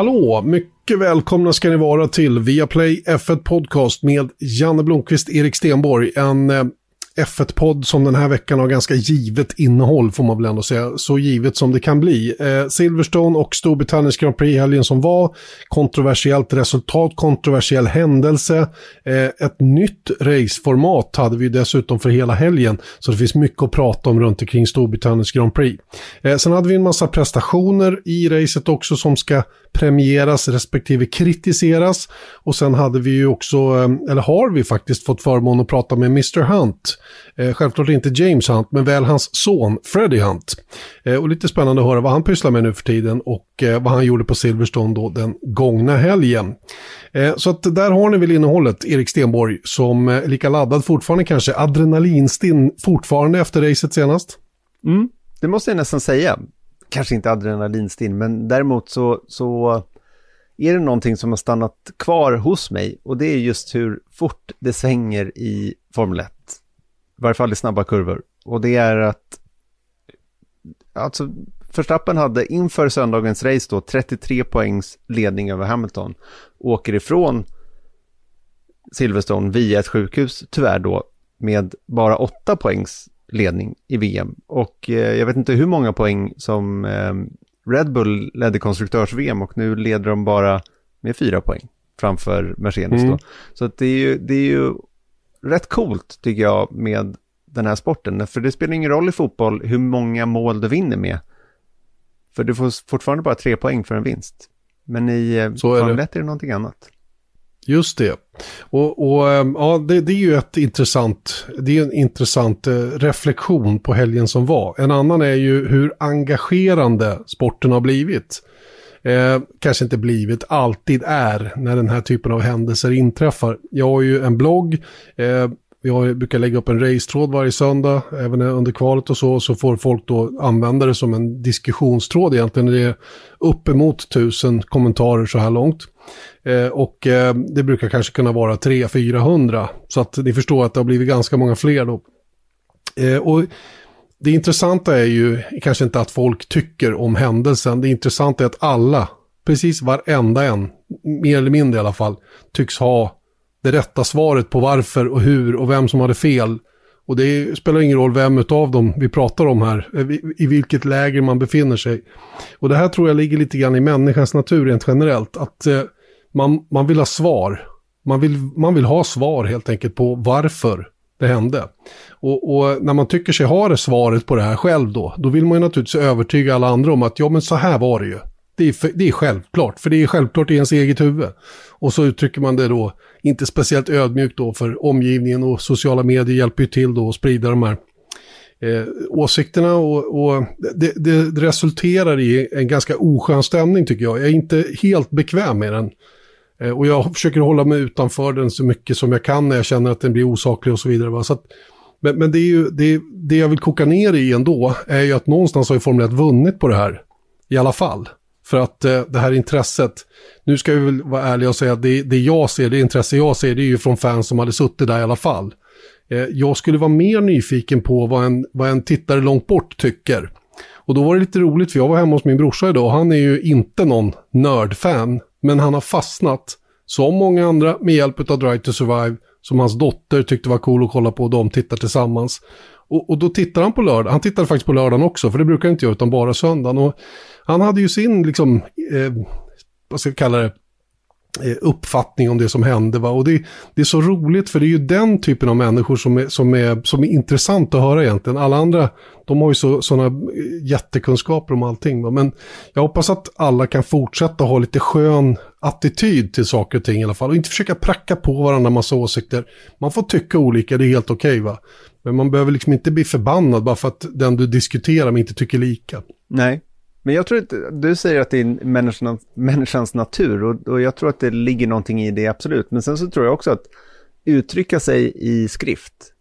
Hallå! Mycket välkomna ska ni vara till Viaplay F1 Podcast med Janne Blomqvist, Erik Stenborg. En eh, F1-podd som den här veckan har ganska givet innehåll får man väl ändå säga. Så givet som det kan bli. Eh, Silverstone och Storbritanniens Grand Prix-helgen som var. Kontroversiellt resultat, kontroversiell händelse. Eh, ett nytt raceformat hade vi dessutom för hela helgen. Så det finns mycket att prata om runt omkring Storbritanniens Grand Prix. Eh, sen hade vi en massa prestationer i racet också som ska premieras respektive kritiseras. Och sen hade vi ju också, eh, eller har vi faktiskt fått förmån att prata med Mr. Hunt. Eh, självklart inte James Hunt, men väl hans son Freddie Hunt. Eh, och lite spännande att höra vad han pysslar med nu för tiden och eh, vad han gjorde på Silverstone då den gångna helgen. Eh, så att där har ni väl innehållet, Erik Stenborg, som är lika laddad fortfarande kanske, adrenalinstinn fortfarande efter racet senast? Mm, det måste jag nästan säga kanske inte adrenalinstinn, men däremot så, så är det någonting som har stannat kvar hos mig och det är just hur fort det svänger i Formel 1. I varje fall i snabba kurvor. Och det är att, alltså Förstappen hade inför söndagens race då 33 poängs ledning över Hamilton. Åker ifrån Silverstone via ett sjukhus, tyvärr då, med bara 8 poängs ledning i VM. Och eh, jag vet inte hur många poäng som eh, Red Bull ledde konstruktörs-VM och nu leder de bara med fyra poäng framför Mercedes mm. då. Så det är, ju, det är ju rätt coolt tycker jag med den här sporten. För det spelar ingen roll i fotboll hur många mål du vinner med. För du får fortfarande bara tre poäng för en vinst. Men i eh, 1 är det någonting annat. Just det. Och, och ehm, ja, det, det, är ju ett intressant, det är en intressant eh, reflektion på helgen som var. En annan är ju hur engagerande sporten har blivit. Eh, kanske inte blivit, alltid är när den här typen av händelser inträffar. Jag har ju en blogg, eh, jag brukar lägga upp en racetråd varje söndag, även under kvalet och så, så får folk då använda det som en diskussionstråd egentligen. Det är uppemot tusen kommentarer så här långt. Eh, och eh, det brukar kanske kunna vara 300-400. Så att ni förstår att det har blivit ganska många fler då. Eh, och det intressanta är ju kanske inte att folk tycker om händelsen. Det intressanta är att alla, precis varenda en, mer eller mindre i alla fall, tycks ha det rätta svaret på varför och hur och vem som hade fel. Och det spelar ingen roll vem av dem vi pratar om här, eh, i vilket läger man befinner sig. Och det här tror jag ligger lite grann i människans natur rent generellt. Att eh, man, man vill ha svar. Man vill, man vill ha svar helt enkelt på varför det hände. Och, och, när man tycker sig ha det svaret på det här själv då, då vill man ju naturligtvis övertyga alla andra om att ja men så här var det ju. Det är, för, det är självklart, för det är självklart i ens eget huvud. Och så uttrycker man det då, inte speciellt ödmjukt då, för omgivningen och sociala medier hjälper ju till då att sprida de här eh, åsikterna och, och det, det, resulterar i en ganska oskön stämning tycker jag. Jag är inte helt bekväm med den. Eh, och jag försöker hålla mig utanför den så mycket som jag kan när jag känner att den blir osaklig och så vidare. Va? Så att, men, men det, är ju, det, det jag vill koka ner i ändå är ju att någonstans har ju Formel 1 vunnit på det här. I alla fall. För att eh, det här intresset, nu ska vi väl vara ärliga och säga att det, det jag ser, det intresse jag ser, det är ju från fans som hade suttit där i alla fall. Eh, jag skulle vara mer nyfiken på vad en, vad en tittare långt bort tycker. Och då var det lite roligt för jag var hemma hos min brorsa idag och han är ju inte någon nördfan. Men han har fastnat, som många andra, med hjälp av Drive to Survive. Som hans dotter tyckte var cool att kolla på och de tittar tillsammans. Och, och då tittar han på lördag. Han tittade faktiskt på lördagen också, för det brukar han inte göra, utan bara söndagen. Och han hade ju sin, liksom, eh, vad ska vi kalla det, Eh, uppfattning om det som hände. Va? Och det, det, är så roligt för det är ju den typen av människor som är, som är, som är intressant att höra egentligen. Alla andra, de har ju sådana eh, jättekunskaper om allting. Va? Men jag hoppas att alla kan fortsätta ha lite skön attityd till saker och ting i alla fall. Och inte försöka pracka på varandra massa åsikter. Man får tycka olika, det är helt okej okay, va. Men man behöver liksom inte bli förbannad bara för att den du diskuterar med inte tycker lika. Nej, men jag tror att du säger att det är människans, människans natur och, och, jag tror att det ligger någonting i det absolut. Men sen så tror jag också att uttrycka sig i skrift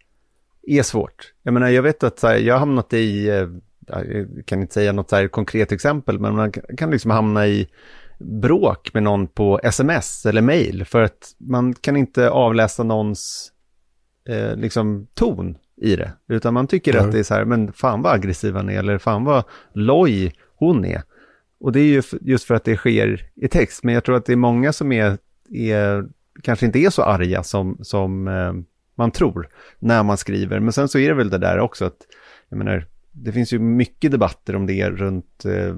är svårt. Jag menar, jag vet att här, jag har hamnat i, eh, jag kan inte säga något så här konkret exempel, men man kan liksom hamna i bråk med någon på sms eller mail för att man kan inte avläsa någons eh, liksom ton i det, utan man tycker mm. att det är så här, men fan vad aggressiv han är, eller fan vad loj hon är. Och det är ju just för att det sker i text, men jag tror att det är många som är, är kanske inte är så arga som, som eh, man tror när man skriver. Men sen så är det väl det där också att, jag menar, det finns ju mycket debatter om det runt eh,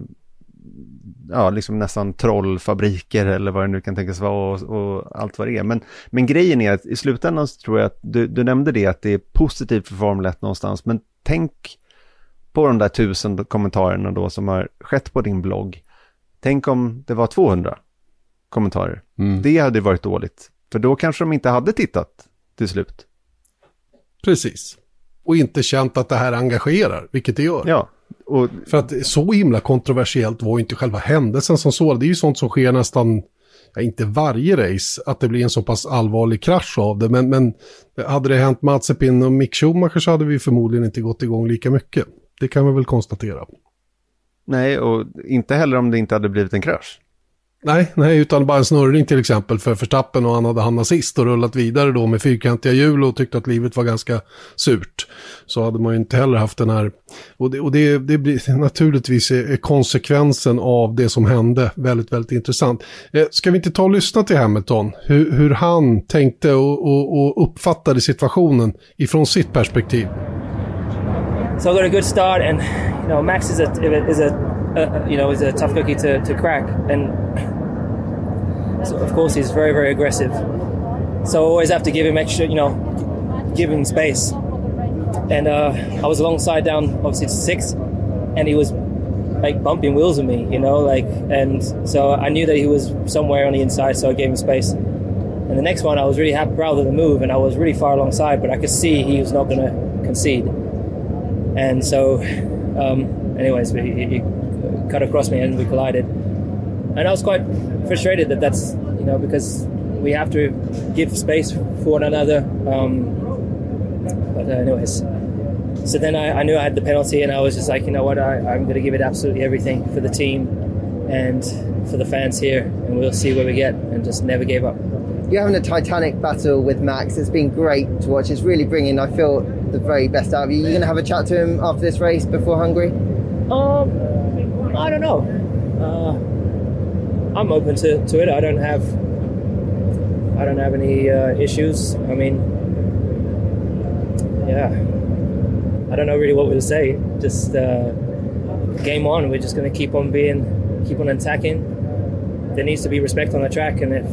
ja, liksom nästan trollfabriker eller vad det nu kan tänkas vara och, och, allt vad det är. Men, men grejen är att i slutändan så tror jag att du, du nämnde det att det är positivt för Formel 1 någonstans, men tänk på de där tusen kommentarerna då som har skett på din blogg. Tänk om det var 200 kommentarer. Mm. Det hade varit dåligt, för då kanske de inte hade tittat till slut. Precis. Och inte känt att det här engagerar, vilket det gör. Ja, och... För att så himla kontroversiellt var inte själva händelsen som så. Det är ju sånt som sker nästan, ja, inte varje race, att det blir en så pass allvarlig krasch av det. Men, men hade det hänt Mazepin och Mick Schumacher så hade vi förmodligen inte gått igång lika mycket. Det kan vi väl konstatera. Nej, och inte heller om det inte hade blivit en krasch. Nej, nej, utan bara en snurrning till exempel för Förstappen och han hade hamnat sist och rullat vidare då med fyrkantiga hjul och tyckte att livet var ganska surt. Så hade man ju inte heller haft den här, och det, och det, det blir naturligtvis är konsekvensen av det som hände väldigt, väldigt intressant. Eh, ska vi inte ta och lyssna till Hamilton, hur, hur han tänkte och, och, och uppfattade situationen ifrån sitt perspektiv? So I got a good start and, you know, Max is a, is a uh, you know, is a tough cookie to, to crack. And so of course, he's very, very aggressive. So I always have to give him extra, you know, give him space. And uh, I was alongside down, obviously, to six, and he was like bumping wheels with me, you know, like, and so I knew that he was somewhere on the inside, so I gave him space. And the next one, I was really happy, proud of the move, and I was really far alongside, but I could see he was not going to concede. And so, um, anyways, he, he cut across me and we collided. And I was quite frustrated that that's, you know, because we have to give space for one another. Um, but, uh, anyways, so then I, I, knew I had the penalty, and I was just like, you know what, I, I'm going to give it absolutely everything for the team and for the fans here, and we'll see where we get, and just never gave up. You're having a titanic battle with Max. It's been great to watch. It's really bringing, I feel, the very best out of you. You're going to have a chat to him after this race before Hungary? Um, I don't know. Uh, I'm open to, to it. I don't have I don't have any uh, issues. I mean, yeah, I don't know really what to say. Just uh, game on. We're just going to keep on being, keep on attacking. There needs to be respect on the track, and if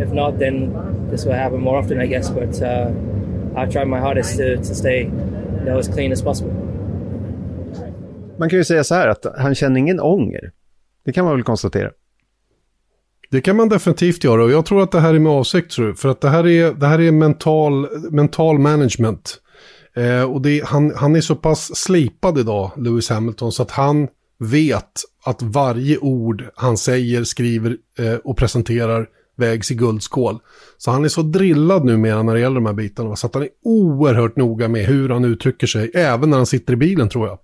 if not, then this will happen more often, I guess. But uh, I'll try my hardest to, to stay, you know, as clean as possible. man kan ju säga så här att han känner ingen ånger. Det kan man väl konstatera. Det kan man definitivt göra och jag tror att det här är med avsikt tror jag. För att det här är, det här är mental, mental management. Eh, och det, han, han är så pass slipad idag, Lewis Hamilton, så att han vet att varje ord han säger, skriver eh, och presenterar vägs i guldskål. Så han är så drillad numera när det gäller de här bitarna. Så att han är oerhört noga med hur han uttrycker sig, även när han sitter i bilen tror jag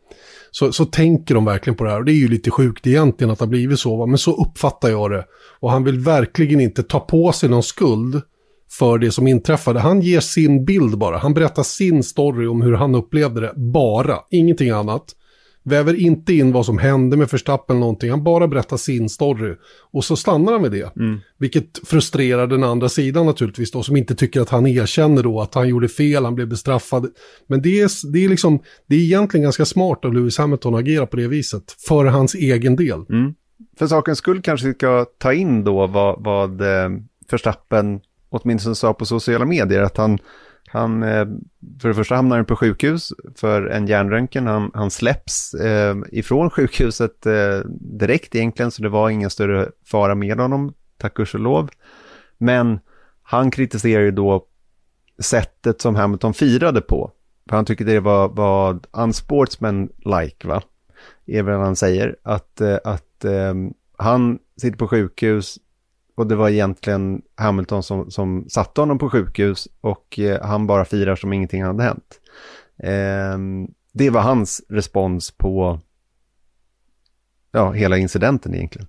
så, så tänker de verkligen på det här. Och det är ju lite sjukt egentligen att det har blivit så, va? men så uppfattar jag det. Och han vill verkligen inte ta på sig någon skuld för det som inträffade. Han ger sin bild bara. Han berättar sin story om hur han upplevde det, bara. Ingenting annat. Väver inte in vad som hände med Verstappen eller någonting. Han bara berättar sin story. Och så stannar han med det. Mm. Vilket frustrerar den andra sidan naturligtvis då. Som inte tycker att han erkänner då att han gjorde fel, han blev bestraffad. Men det är, det är liksom, det är egentligen ganska smart av Lewis Hamilton att agera på det viset. För hans egen del. Mm. För sakens skull kanske vi ska ta in då vad, vad eh, Verstappen åtminstone sa på sociala medier. Att han han, eh, för det första hamnar han på sjukhus för en hjärnröntgen. Han, han släpps eh, ifrån sjukhuset eh, direkt egentligen, så det var ingen större fara med honom, tack och lov. Men han kritiserar ju då sättet som Hamilton firade på. För han tycker det var, var unsportsman-like, va? Är väl han säger. Att, eh, att eh, han sitter på sjukhus, och det var egentligen Hamilton som, som satte honom på sjukhus och eh, han bara firar som ingenting hade hänt. Eh, det var hans respons på ja, hela incidenten egentligen.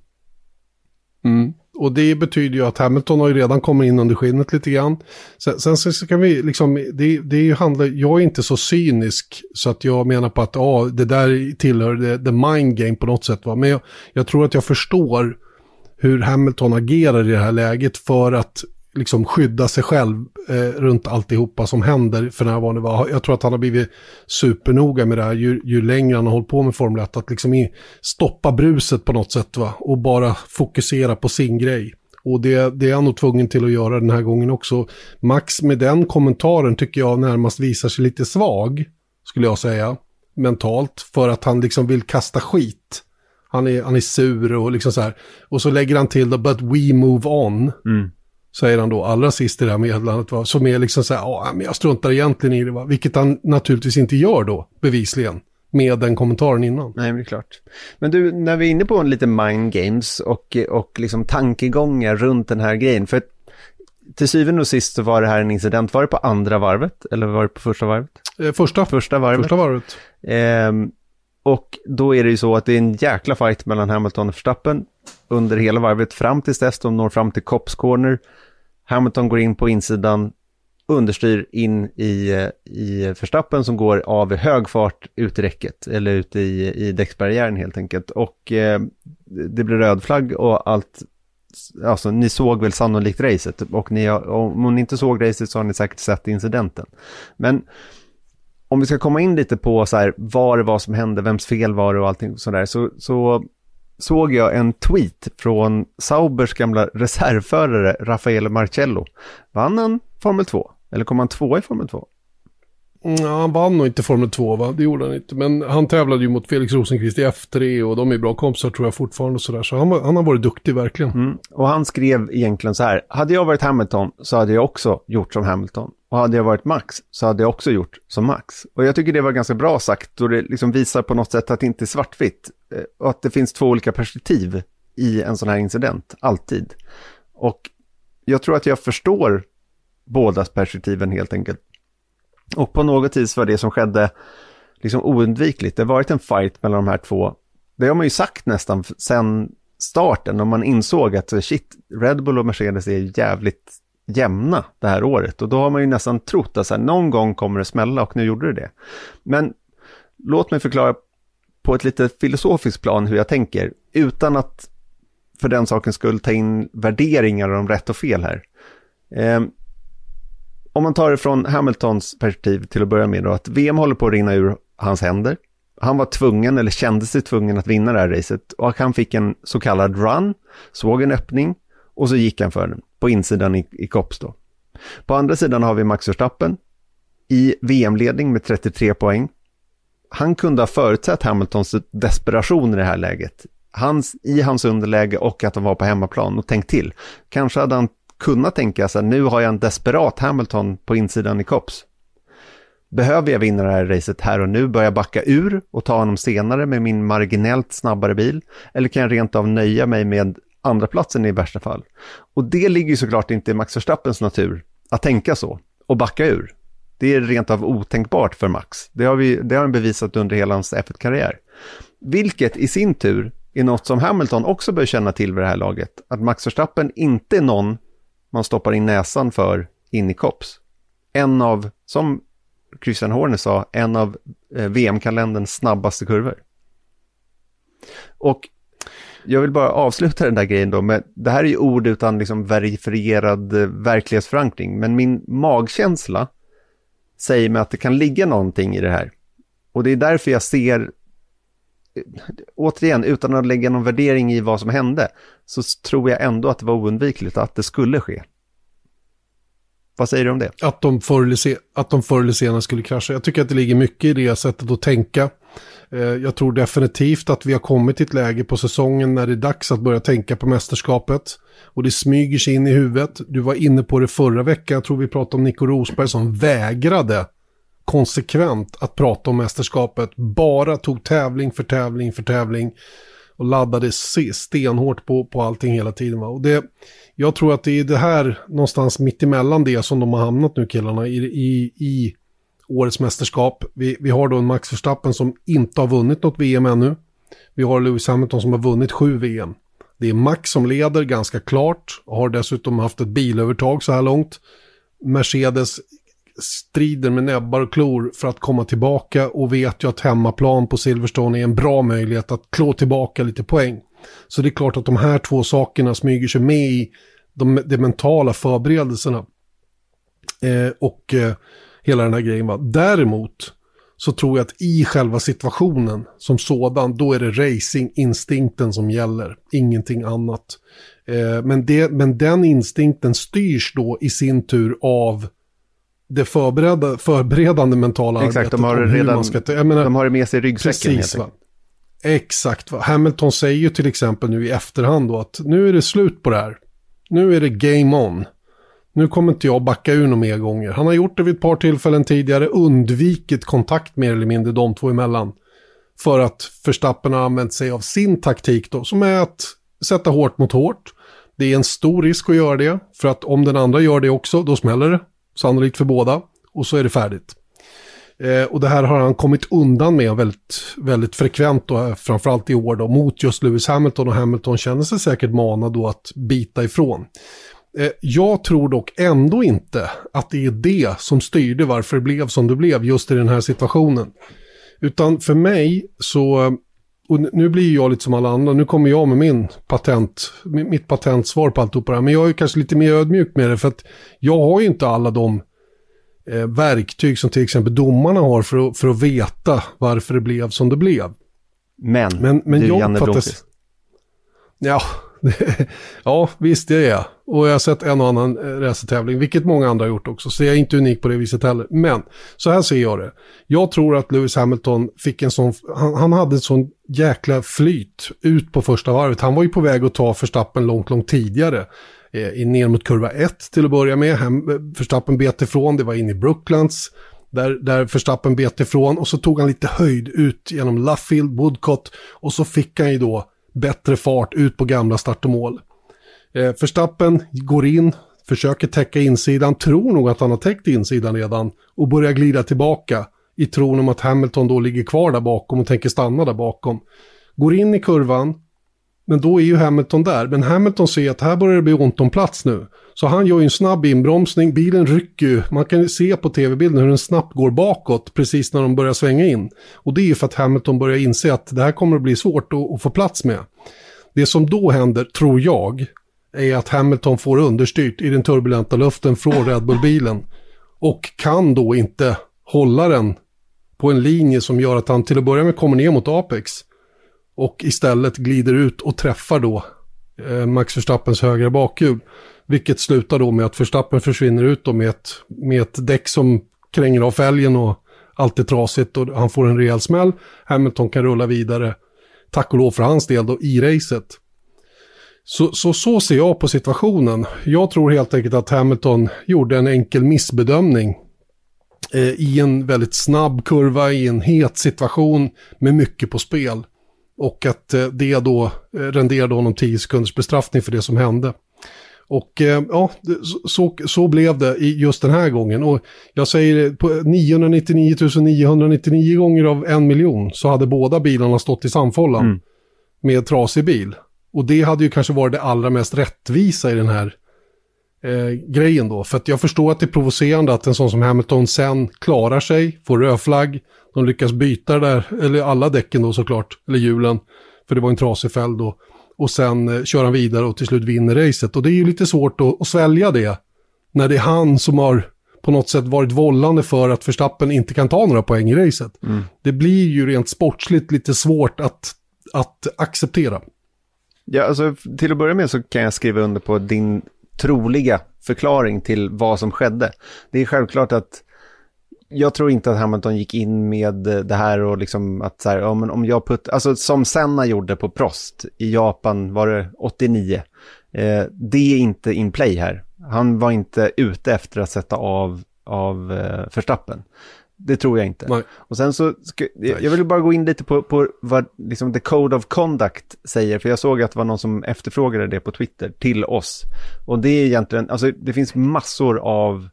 Mm. Och det betyder ju att Hamilton har ju redan kommit in under skinnet lite grann. Sen, sen så kan vi liksom, det, det handlar, jag är inte så cynisk så att jag menar på att ja, det där tillhör the, the mind game på något sätt. Va? Men jag, jag tror att jag förstår hur Hamilton agerar i det här läget för att liksom skydda sig själv eh, runt alltihopa som händer för närvarande. Jag tror att han har blivit supernoga med det här ju, ju längre han har hållit på med Formel 1. Att liksom i, stoppa bruset på något sätt va? och bara fokusera på sin grej. Och det, det är han nog tvungen till att göra den här gången också. Max med den kommentaren tycker jag närmast visar sig lite svag, skulle jag säga, mentalt. För att han liksom vill kasta skit. Han är, han är sur och liksom så här. Och så lägger han till då, but we move on. Mm. Säger han då allra sist i det här meddelandet. Va? Som är liksom så här, ja men jag struntar egentligen i det. Va? Vilket han naturligtvis inte gör då, bevisligen. Med den kommentaren innan. Nej, men det är klart. Men du, när vi är inne på en lite mind games och, och liksom tankegångar runt den här grejen. För till syvende och sist så var det här en incident. Var det på andra varvet eller var det på första varvet? Eh, första. Första varvet. Första varvet. Ehm, och då är det ju så att det är en jäkla fight mellan Hamilton och Verstappen under hela varvet fram tills dess de når fram till Cops Corner. Hamilton går in på insidan, understyr in i, eh, i Verstappen som går av i hög fart ut i räcket, eller ut i, i däcksbarriären helt enkelt. Och eh, det blir röd flagg och allt, alltså ni såg väl sannolikt racet och ni, om ni inte såg racet så har ni säkert sett incidenten. Men om vi ska komma in lite på så här, vad det var som hände, vems fel var det och allting sådär, så, så såg jag en tweet från Saubers gamla reservförare Raffaele Marcello. Vann han Formel 2? Eller kom han tvåa i Formel 2? Mm, ja, han vann nog inte Formel 2 va, det gjorde han inte. Men han tävlade ju mot Felix Rosenqvist i F3 och de är bra kompisar tror jag fortfarande och sådär. Så han, han har varit duktig verkligen. Mm. Och han skrev egentligen så här, hade jag varit Hamilton så hade jag också gjort som Hamilton. Och hade jag varit Max så hade jag också gjort som Max. Och jag tycker det var ganska bra sagt och det liksom visar på något sätt att det inte är svartvitt. Eh, och att det finns två olika perspektiv i en sån här incident, alltid. Och jag tror att jag förstår bådas perspektiven helt enkelt. Och på något vis var det som skedde liksom oundvikligt. Det har varit en fight mellan de här två. Det har man ju sagt nästan sen starten, om man insåg att eh, shit, Red Bull och Mercedes är jävligt jämna det här året. Och då har man ju nästan trott att så här, någon gång kommer det smälla och nu gjorde det det. Men låt mig förklara på ett lite filosofiskt plan hur jag tänker, utan att för den sakens skull ta in värderingar om rätt och fel här. Ehm, om man tar det från Hamiltons perspektiv till att börja med då, att VM håller på att rinna ur hans händer. Han var tvungen, eller kände sig tvungen att vinna det här racet och han fick en så kallad run, såg en öppning och så gick han för den på insidan i, i Kops då. På andra sidan har vi Max Verstappen i VM-ledning med 33 poäng. Han kunde ha förutsett Hamiltons desperation i det här läget. Hans, I hans underläge och att de var på hemmaplan och tänkt till. Kanske hade han kunna tänka sig, nu har jag en desperat Hamilton på insidan i Kops. Behöver jag vinna det här racet här och nu, börja backa ur och ta honom senare med min marginellt snabbare bil? Eller kan jag rent av nöja mig med andra platsen i värsta fall? Och det ligger ju såklart inte i Max Verstappens natur att tänka så och backa ur. Det är rent av otänkbart för Max. Det har, vi, det har han bevisat under hela hans F1-karriär. Vilket i sin tur är något som Hamilton också bör känna till vid det här laget. Att Max Verstappen inte är någon man stoppar in näsan för in i kops. En av, som Christian Horner sa, en av eh, VM-kalenderns snabbaste kurvor. Och jag vill bara avsluta den där grejen då med, det här är ju ord utan liksom verifierad eh, verklighetsförankring, men min magkänsla säger mig att det kan ligga någonting i det här. Och det är därför jag ser, eh, återigen, utan att lägga någon värdering i vad som hände, så tror jag ändå att det var oundvikligt att det skulle ske. Vad säger du om det? Att de förr eller, att de förr eller senare skulle krascha. Jag tycker att det ligger mycket i det sättet att tänka. Eh, jag tror definitivt att vi har kommit till ett läge på säsongen när det är dags att börja tänka på mästerskapet. Och det smyger sig in i huvudet. Du var inne på det förra veckan, jag tror vi pratade om Nico Rosberg som vägrade konsekvent att prata om mästerskapet. Bara tog tävling för tävling för tävling och laddade stenhårt på, på allting hela tiden. Va? Och det, jag tror att det är det här någonstans mittemellan det som de har hamnat nu killarna i, i, i årets mästerskap. Vi, vi har då en Max Verstappen som inte har vunnit något VM ännu. Vi har Lewis Hamilton som har vunnit sju VM. Det är Max som leder ganska klart, har dessutom haft ett bilövertag så här långt. Mercedes strider med näbbar och klor för att komma tillbaka och vet ju att hemmaplan på Silverstone är en bra möjlighet att klå tillbaka lite poäng. Så det är klart att de här två sakerna smyger sig med i de, de mentala förberedelserna. Eh, och eh, hela den här grejen. Va? Däremot så tror jag att i själva situationen som sådan, då är det racinginstinkten som gäller, ingenting annat. Eh, men, det, men den instinkten styrs då i sin tur av det förberedda, förberedande mentala Exakt, arbetet. de har, hur redan, ska, menar, de har det med sig i ryggsäcken. Precis, va? Exakt. Va? Hamilton säger ju till exempel nu i efterhand då att nu är det slut på det här. Nu är det game on. Nu kommer inte jag backa ur några mer gånger. Han har gjort det vid ett par tillfällen tidigare, undvikit kontakt mer eller mindre de två emellan. För att Verstappen har använt sig av sin taktik då, som är att sätta hårt mot hårt. Det är en stor risk att göra det, för att om den andra gör det också, då smäller det. Sannolikt för båda. Och så är det färdigt. Eh, och det här har han kommit undan med väldigt, väldigt frekvent då, framförallt i år då, mot just Lewis Hamilton och Hamilton känner sig säkert manad då att bita ifrån. Eh, jag tror dock ändå inte att det är det som styrde varför det blev som det blev just i den här situationen. Utan för mig så, och nu blir jag lite som alla andra, nu kommer jag med min patent, mitt patentsvar på alltihopa det här, men jag är kanske lite mer ödmjuk med det för att jag har ju inte alla de eh, verktyg som till exempel domarna har för att, för att veta varför det blev som det blev. Men, Men, men du jag Janne. Blomqvist. Ja, ja, visst det är jag. Och jag har sett en och annan racertävling, vilket många andra har gjort också. Så jag är inte unik på det viset heller. Men så här ser jag det. Jag tror att Lewis Hamilton fick en sån, han, han hade en sån jäkla flyt ut på första varvet. Han var ju på väg att ta förstappen långt, långt tidigare. Eh, ner mot kurva 1 till att börja med. Hem, förstappen bet ifrån, det var in i Brooklands. Där, där Förstappen bet ifrån och så tog han lite höjd ut genom Luffield, Woodcott och så fick han ju då bättre fart ut på gamla start och mål. Eh, Verstappen går in, försöker täcka insidan, tror nog att han har täckt insidan redan och börjar glida tillbaka i tron om att Hamilton då ligger kvar där bakom och tänker stanna där bakom. Går in i kurvan, men då är ju Hamilton där. Men Hamilton ser att här börjar det bli ont om plats nu. Så han gör ju en snabb inbromsning, bilen rycker ju. Man kan ju se på tv-bilden hur den snabbt går bakåt precis när de börjar svänga in. Och det är ju för att Hamilton börjar inse att det här kommer att bli svårt att, att få plats med. Det som då händer, tror jag, är att Hamilton får understyrt i den turbulenta luften från Red Bull-bilen. Och kan då inte hålla den på en linje som gör att han till att börja med kommer ner mot Apex. Och istället glider ut och träffar då eh, Max Verstappens högra bakhjul. Vilket slutar då med att Verstappen försvinner ut då med ett, med ett däck som kränger av fälgen och allt är trasigt och han får en rejäl smäll. Hamilton kan rulla vidare, tack och lov för hans del då, i racet. Så, så, så ser jag på situationen. Jag tror helt enkelt att Hamilton gjorde en enkel missbedömning eh, i en väldigt snabb kurva, i en het situation med mycket på spel. Och att eh, det då eh, renderade honom 10 sekunders bestraffning för det som hände. Och eh, ja, så, så blev det just den här gången. Och jag säger på 999 999 gånger av en miljon så hade båda bilarna stått i samfållan Mm. med trasig bil. Och det hade ju kanske varit det allra mest rättvisa i den här eh, grejen då. För att jag förstår att det är provocerande att en sån som Hamilton sen klarar sig, får rödflagg, de lyckas byta där, eller alla däcken då såklart, eller hjulen, för det var en trasig fälg då. Och sen eh, kör han vidare och till slut vinner racet. Och det är ju lite svårt att, att svälja det, när det är han som har på något sätt varit vållande för att Verstappen inte kan ta några poäng i racet. Det blir ju rent sportsligt lite svårt att, att acceptera. Ja, alltså till att börja med så kan jag skriva under på din troliga förklaring till vad som skedde. Det är självklart att jag tror inte att Hamilton gick in med det här och liksom att så här, ja, men om jag putt, alltså som Senna gjorde på Prost i Japan var det 89. Eh, det är inte in play här. Han var inte ute efter att sätta av, av eh, Verstappen. Det tror jag inte. Nej. Och sen så, ska, jag vill bara gå in lite på, på vad liksom the code of conduct säger, för jag såg att det var någon som efterfrågade det på Twitter till oss. Och det är egentligen, alltså det finns massor av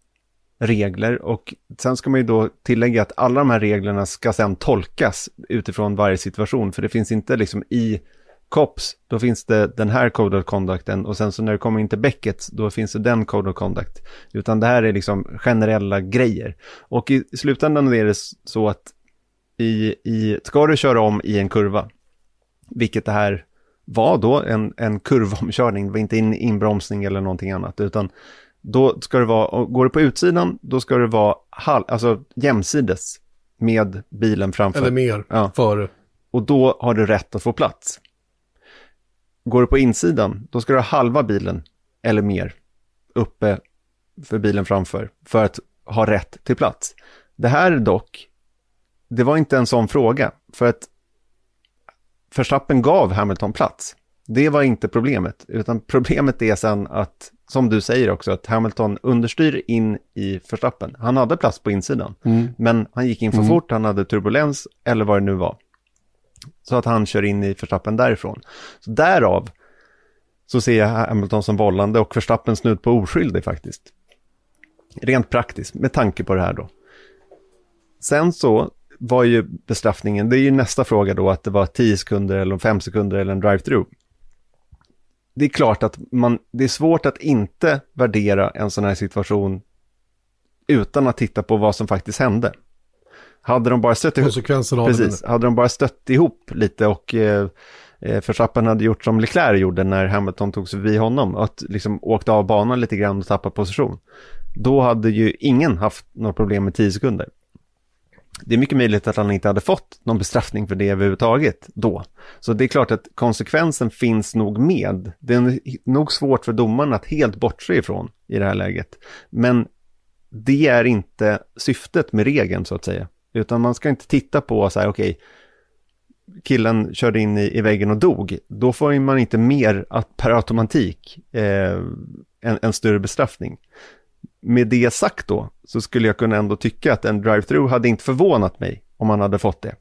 regler och sen ska man ju då tillägga att alla de här reglerna ska sen tolkas utifrån varje situation, för det finns inte liksom i COPS, då finns det den här Code of Conducten och sen så när det kommer in till Beckett, då finns det den Code of Conduct. Utan det här är liksom generella grejer. Och i slutändan är det så att i, i, ska du köra om i en kurva, vilket det här var då, en, en kurvomkörning, det var inte en inbromsning eller någonting annat, utan då ska det vara, går du på utsidan, då ska det vara halv, alltså jämsides med bilen framför. Eller mer, Ja. före. Och då har du rätt att få plats. Går du på insidan, då ska du ha halva bilen eller mer uppe för bilen framför för att ha rätt till plats. Det här dock, det var inte en sån fråga för att Verstappen gav Hamilton plats. Det var inte problemet, utan problemet är sen att, som du säger också, att Hamilton understyr in i Verstappen. Han hade plats på insidan, men han gick in för fort, han hade turbulens eller vad det nu var. Så att han kör in i Verstappen därifrån. Så därav så ser jag Hamilton som vållande och Verstappen snudd på oskyldig faktiskt. Rent praktiskt, med tanke på det här då. Sen så var ju bestraffningen, det är ju nästa fråga då, att det var 10 sekunder eller 5 sekunder eller en drive-through. Det är klart att man, det är svårt att inte värdera en sån här situation utan att titta på vad som faktiskt hände. Hade de bara stött ihop, precis, hade de bara stött ihop lite och eh, eh, Verstappen hade gjort som Leclerc gjorde när Hamilton tog sig förbi honom, att liksom åkte av banan lite grann och tappade position. Då hade ju ingen haft några problem med 10 sekunder. Det är mycket möjligt att han inte hade fått någon bestraffning för det överhuvudtaget då. Så det är klart att konsekvensen finns nog med. Det är nog svårt för domaren att helt bortse ifrån i det här läget. Men det är inte syftet med regeln så att säga. Utan man ska inte titta på så här, okej, killen körde in i, i väggen och dog. Då får man inte mer att per automatik eh, en, en större bestraffning. Med det sagt då, så skulle jag kunna ändå tycka att en drive-through hade inte förvånat mig om man hade fått det.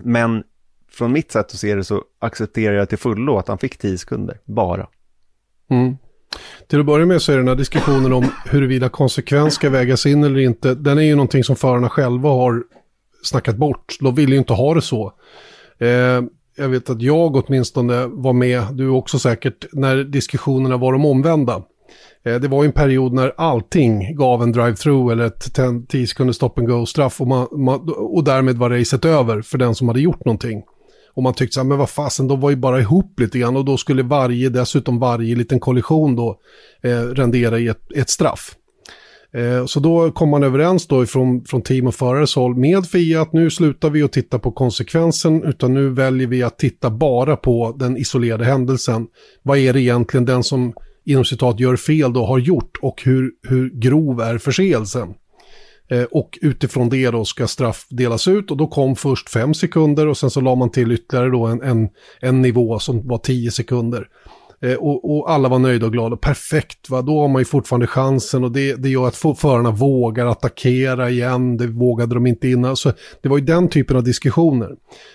Men från mitt sätt att se det så accepterar jag till fullo att han fick 10 sekunder, bara. Mm. Till att börja med så är den här diskussionen om huruvida konsekvens ska vägas in eller inte, den är ju någonting som förarna själva har snackat bort. De vill ju inte ha det så. Eh, jag vet att jag åtminstone var med, du också säkert, när diskussionerna var de omvända. Eh, det var ju en period när allting gav en drive-through eller ett 10 sekunder stop and go-straff och, man, man, och därmed var racet över för den som hade gjort någonting. Och man tyckte så här, men vad fasen, de var ju bara ihop lite grann och då skulle varje, dessutom varje liten kollision då eh, rendera i ett, ett straff. Eh, så då kom man överens då ifrån, från team och förares håll med FIA att nu slutar vi att titta på konsekvensen utan nu väljer vi att titta bara på den isolerade händelsen. Vad är det egentligen den som inom citat gör fel då har gjort och hur, hur grov är förseelsen? Eh, och utifrån det då ska straff delas ut och då kom först fem sekunder och sen så la man till ytterligare då en, en, en nivå som var tio sekunder. Eh, och, och, alla var nöjda och glada. Perfekt, va? då har man ju fortfarande chansen och det, det gör att förarna vågar attackera igen. Det vågade de inte innan. Så det var ju den typen av diskussioner.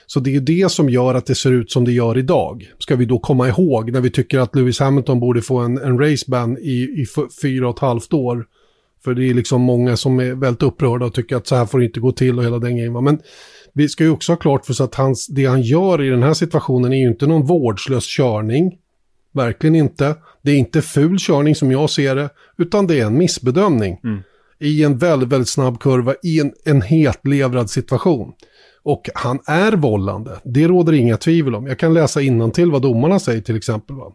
Så det är ju det som gör att det ser ut som det gör idag. Ska vi då komma ihåg när vi tycker att Lewis Hamilton borde få en, en raceban i, i fyra och ett halvt år. För det är liksom många som är väldigt upprörda och tycker att så här får det inte gå till och hela den grejen. Men vi ska ju också ha klart för oss att hans, det han gör i den här situationen är ju inte någon vårdslös körning. Verkligen inte. Det är inte ful körning som jag ser det, utan det är en missbedömning. Mm. I en väldigt, väldigt snabb kurva i en, en hetlevrad situation. Och han är vållande, det råder inga tvivel om. Jag kan läsa till vad domarna säger till exempel. Va?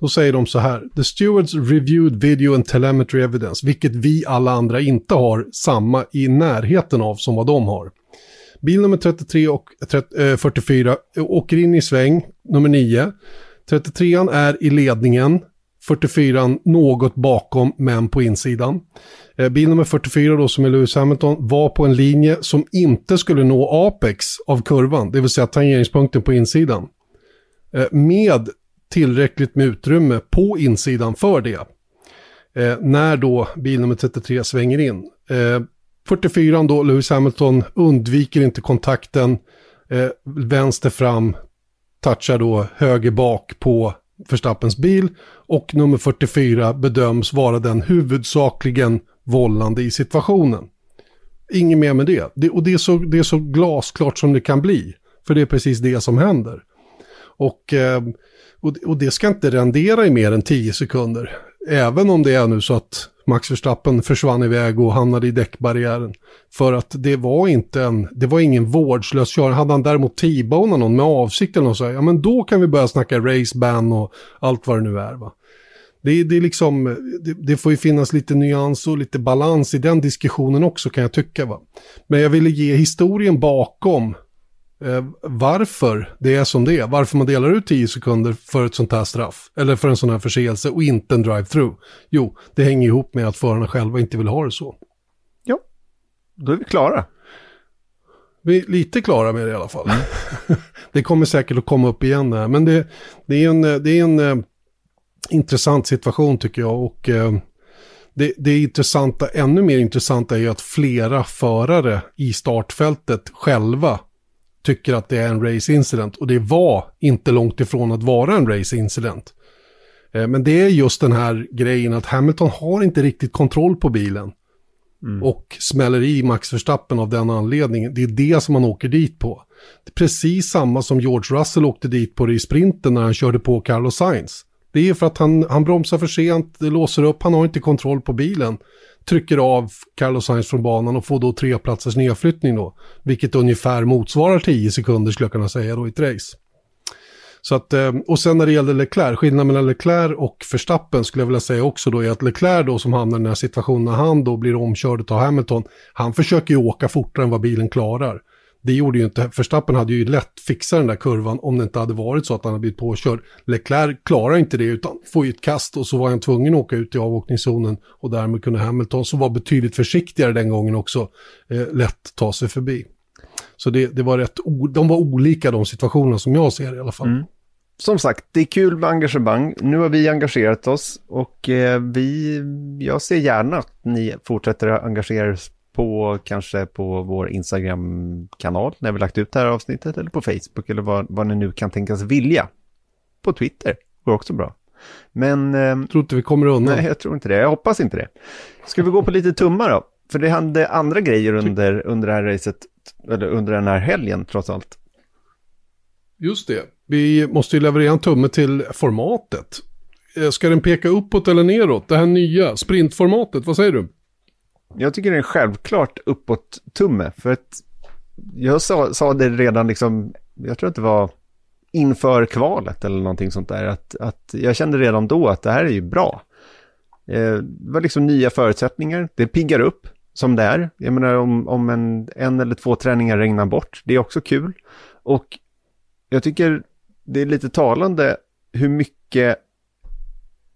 Då säger de så här, The stewards reviewed video and telemetry evidence, vilket vi alla andra inte har samma i närheten av som vad de har. Bil nummer 33 och 30, 44 eh, åker in i sväng, nummer 9. 33an är i ledningen, 44 något bakom men på insidan. Eh, bil nummer 44 då som är Lewis Hamilton var på en linje som inte skulle nå apex av kurvan, det vill säga tangeringspunkten på insidan. Eh, med tillräckligt med utrymme på insidan för det. Eh, när då bil nummer 33 svänger in. Eh, 44 då, Lewis Hamilton undviker inte kontakten, eh, vänster fram, touchar då höger bak på Verstappens bil och nummer 44 bedöms vara den huvudsakligen vållande i situationen. Inget mer med det. det och det är, så, det är så glasklart som det kan bli. För det är precis det som händer. Och, eh, och, och det ska inte rendera i mer än 10 sekunder. Även om det är nu så att Max Verstappen försvann iväg och hamnade i däckbarriären. För att det var inte en, det var ingen vårdslös körning. Hade han däremot T-bonat någon med avsikt eller något så här, ja men då kan vi börja snacka race ban och allt vad det nu är va. Det, det, är liksom, det, det, får ju finnas lite nyans och lite balans i den diskussionen också kan jag tycka. Va? Men jag ville ge historien bakom eh, varför det är som det är. Varför man delar ut 10 sekunder för ett sånt här straff. Eller för en sån här förseelse och inte en drive-through. Jo, det hänger ihop med att förarna själva inte vill ha det så. Ja, då är vi klara. Vi är lite klara med det i alla fall. Mm. det kommer säkert att komma upp igen där. Men det, det är en, det är en eh, intressant situation tycker jag. Och eh, det, det intressanta, ännu mer intressanta är ju att flera förare i startfältet själva tycker att det är en race incident. Och det var inte långt ifrån att vara en race incident. Eh, men det är just den här grejen att Hamilton har inte riktigt kontroll på bilen. Mm. Och smäller i Max Verstappen av den anledningen. Det är det som man åker dit på. Det är precis samma som George Russell åkte dit på det i sprinten när han körde på Carlos Sainz. Det är för att han, han bromsar för sent, det låser upp, han har inte kontroll på bilen. Trycker av Carlos Sainz från banan och får då tre platsers nedflyttning då. Vilket ungefär motsvarar 10 sekunder skulle jag kunna säga då i ett race. Så att, eh, och sen när det gäller Leclerc, skillnaden mellan Leclerc och Verstappen skulle jag vilja säga också då är att Leclerc då som hamnar i den här situationen när han då blir omkörd av Hamilton, han försöker ju åka fortare än vad bilen klarar. Det gjorde ju inte, Verstappen hade ju lätt fixat den där kurvan om det inte hade varit så att han hade blivit påkörd. Leclerc klarar inte det utan får ju ett kast och så var han tvungen att åka ut i avåkningszonen och därmed kunde Hamilton som var betydligt försiktigare den gången också eh, lätt ta sig förbi. Så det, det var rätt, de var olika de situationerna som jag ser i alla fall. Mm. Som sagt, det är kul med engagemang. Nu har vi engagerat oss och eh, vi, jag ser gärna att ni fortsätter att engagera er på kanske på vår Instagram-kanal när vi lagt ut det här avsnittet eller på Facebook eller vad, vad ni nu kan tänkas vilja. På Twitter går också bra. Men... Eh, tror inte vi kommer undan. Nej, jag tror inte det. Jag hoppas inte det. Ska vi gå på lite tummar då? För det hände andra grejer under, under det här racet, eller under den här helgen trots allt. Just det. Vi måste ju leverera en tumme till formatet. Eh, ska den peka uppåt eller neråt? Det här nya sprintformatet, vad säger du? Jag tycker det är självklart uppåt-tumme. För att jag sa, sa det redan liksom, jag tror att det var inför kvalet eller någonting sånt där. Att, att jag kände redan då att det här är ju bra. Eh, det var liksom nya förutsättningar, det piggar upp som det är. Jag menar om, om en, en eller två träningar regnar bort, det är också kul. Och jag tycker det är lite talande hur mycket,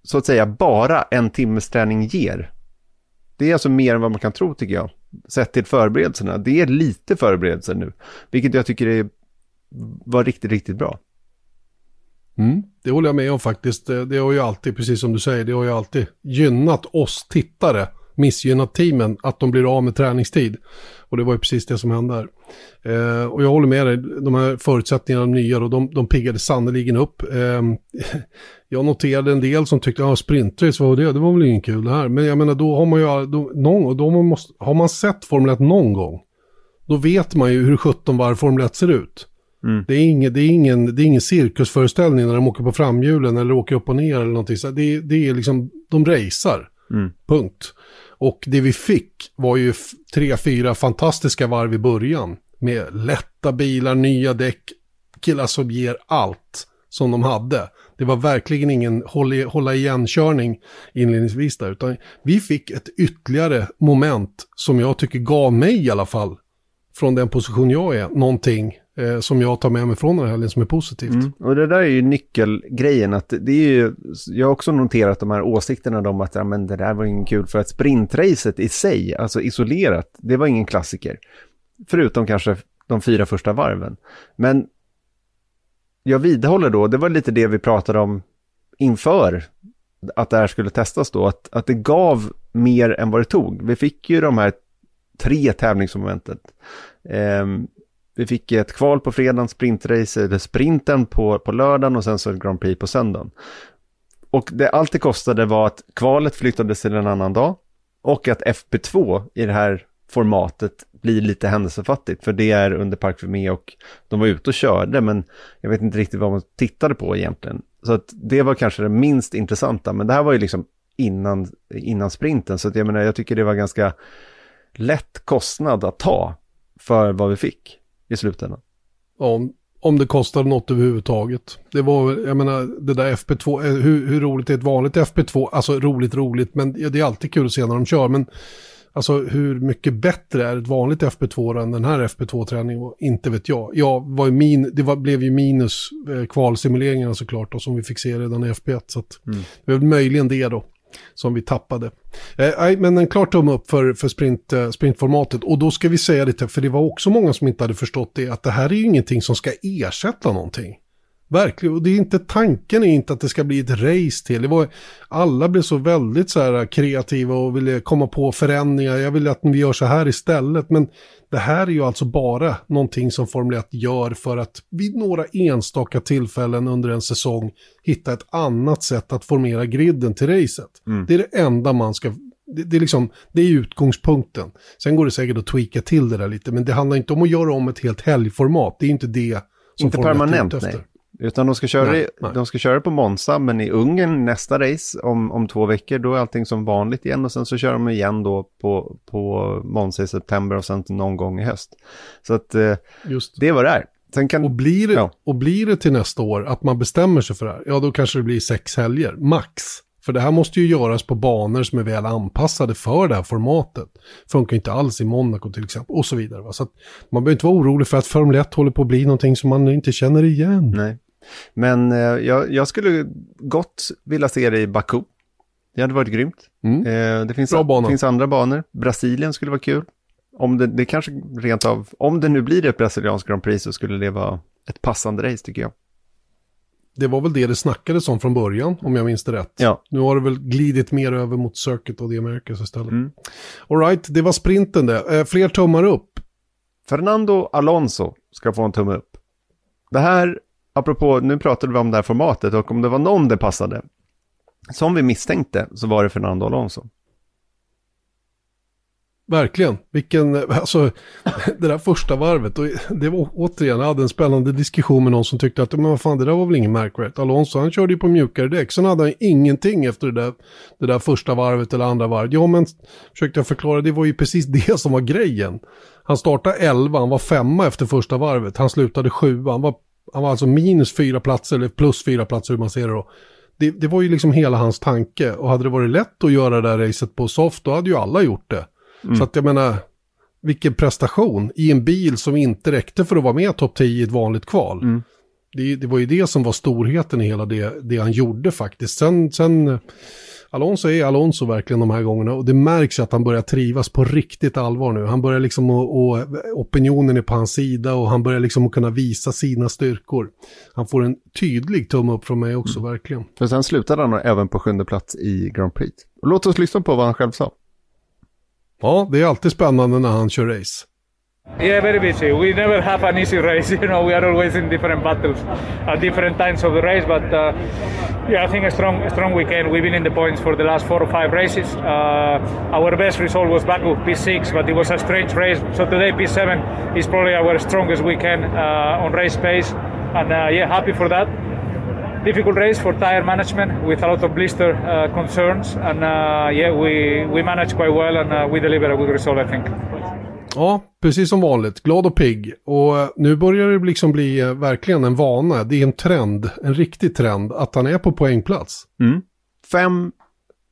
så att säga, bara en timmes träning ger. Det är alltså mer än vad man kan tro tycker jag. Sett till förberedelserna. Det är lite förberedelser nu. Vilket jag tycker är, var riktigt, riktigt bra. Mm, det håller jag med om faktiskt. Eh, det har ju alltid, precis som du säger, det har ju alltid gynnat oss tittare missgynnat teamen att de blir av med träningstid. Och det var ju precis det som hände här. Eh, och jag håller med dig, de här förutsättningarna, de nya, då, de, de piggade sannerligen upp. Eh, jag noterade en del som tyckte, ja sprintrace, vad var det? Det var väl ingen kul det här. Men jag menar, då har man ju, då, någon, då man måste, har man sett Formel 1 någon gång, då vet man ju hur 17 varv Formel 1 ser ut. Mm. Det, är ingen, det, är ingen, det är ingen cirkusföreställning när de åker på framhjulen eller åker upp och ner eller någonting. Så det, det är liksom, de racear. Mm. Punkt. Och det vi fick var ju tre, fyra fantastiska varv i början. Med lätta bilar, nya däck, killar som ger allt som de hade. Det var verkligen ingen hålla igen-körning inledningsvis där, utan vi fick ett ytterligare moment som jag tycker gav mig i alla fall, från den position jag är, någonting eh, som jag tar med mig från den här helgen som är positivt. Mm. Och det där är ju nyckelgrejen, att det är ju, jag har också noterat de här åsikterna om att ja, men det där var ingen kul för att sprintracet i sig, alltså isolerat, det var ingen klassiker. Förutom kanske de fyra första varven. Men jag vidhåller då, det var lite det vi pratade om inför att det här skulle testas då, att, att det gav mer än vad det tog. Vi fick ju de här tre tävlingsmomentet. Eh, vi fick ett kval på fredagen, sprintrace, eller sprinten på, på lördagen och sen så ett Grand Prix på söndagen. Och det allt det kostade var att kvalet flyttades till en annan dag och att FP2 i det här formatet blir lite händelsefattigt, för det är under Park Fermé och de var ute och körde, men jag vet inte riktigt vad man tittade på egentligen. Så att det var kanske det minst intressanta, men det här var ju liksom innan, innan sprinten, så att jag menar, jag tycker det var ganska lätt kostnad att ta för vad vi fick i slutändan. Ja, om det kostade något överhuvudtaget. Det var, jag menar, det där FP2, eh, hur, hur roligt är ett vanligt FP2? Alltså roligt, roligt, men det är alltid kul att se när de kör. Men alltså hur mycket bättre är ett vanligt FP2 än den här FP2-träningen? Inte vet jag. Jag var min, det var, blev ju minus eh, kvalsimuleringarna såklart, då, som vi fick se redan i FP1. Så att, mm. det var möjligen det då som vi tappade. Eh, men en klar tumme upp för, för sprint, eh, sprintformatet. Och då ska vi säga det, för det var också många som inte hade förstått det, att det här är ju ingenting som ska ersätta någonting. Verkligen, och det är inte tanken är inte att det ska bli ett race till. Det var, alla blev så väldigt så här kreativa och ville komma på förändringar. Jag vill att vi gör så här istället. Men det här är ju alltså bara någonting som Formel 1 gör för att vid några enstaka tillfällen under en säsong hitta ett annat sätt att formera griden till racet. Mm. Det är det enda man ska det, det, är liksom, det är utgångspunkten. Sen går det säkert att tweaka till det där lite, men det handlar inte om att göra om ett helt helgformat. Det är inte det som Inte permanent, nej. Utan de ska, köra, nej, nej. de ska köra på Monza, men i Ungern nästa race om, om två veckor, då är allting som vanligt igen och sen så kör de igen då på, på Monza i september och sen någon gång i höst. Så att eh, Just. det är vad det är. Kan, och, blir det, ja. och blir det till nästa år att man bestämmer sig för det här, ja då kanske det blir sex helger, max. För det här måste ju göras på banor som är väl anpassade för det här formatet. Funkar inte alls i Monaco till exempel och så vidare. Va? Så man behöver inte vara orolig för att Formel 1 håller på att bli någonting som man inte känner igen. Nej. Men eh, jag, jag, skulle gott vilja se det i Baku. Det hade varit grymt. Mm. Eh, det finns, finns andra banor. Brasilien skulle vara kul. Om det, det kanske rent av, om det nu blir ett brasilianskt Grand Prix så skulle det vara ett passande race tycker jag. Det var väl det det snackades om från början, om jag minns det rätt. Ja. Nu har det väl glidit mer över mot Circuit och The Americas istället. Mm. Alright, det var sprinten det. Eh, fler tummar upp. Fernando Alonso ska få en tumme upp. Det här apropå, nu pratade vi om det här formatet och om det var någon det passade. Som vi misstänkte så var det Fernando Alonso. Verkligen, vilken, alltså det där första varvet, och det var återigen, jag hade en spännande diskussion med någon som tyckte att, men vad fan, det där var väl ingen märkvärdigt. Alonso, han körde ju på mjukare däck, sen hade han ingenting efter det där, det där första varvet eller andra varvet. Ja, men försökte jag förklara, det var ju precis det som var grejen. Han startade 11, han var femma efter första varvet, han slutade sjua, han var han var alltså minus fyra platser, eller plus fyra platser hur man ser det då. Det, det, var ju liksom hela hans tanke. Och hade det varit lätt att göra det där racet på soft, då hade ju alla gjort det. Mm. Så att jag menar, vilken prestation i en bil som inte räckte för att vara med topp 10 i ett vanligt kval. Mm. Det, det, var ju det som var storheten i hela det, det han gjorde faktiskt. Sen, sen Alonso är Alonso verkligen de här gångerna och det märks att han börjar trivas på riktigt allvar nu. Han börjar liksom och, och opinionen är på hans sida och han börjar liksom att kunna visa sina styrkor. Han får en tydlig tumme upp från mig också, mm. verkligen. För sen slutade han även på sjunde plats i Grand Prix. Och låt oss lyssna på vad han själv sa. Ja, det är alltid spännande när han kör race. Yeah, very busy. We never have an easy race. You know, we are always in different battles at different times of the race. But uh, yeah, I think a strong, a strong weekend. We've been in the points for the last four or five races. Uh, our best result was Baku P6, but it was a strange race. So today P7 is probably our strongest weekend uh, on race pace, and uh, yeah, happy for that. Difficult race for tire management with a lot of blister uh, concerns, and uh, yeah, we we managed quite well, and we delivered a good result, I think. Ja, precis som vanligt. Glad och pigg. Och eh, nu börjar det liksom bli eh, verkligen en vana. Det är en trend, en riktig trend, att han är på poängplats. Mm. Fem,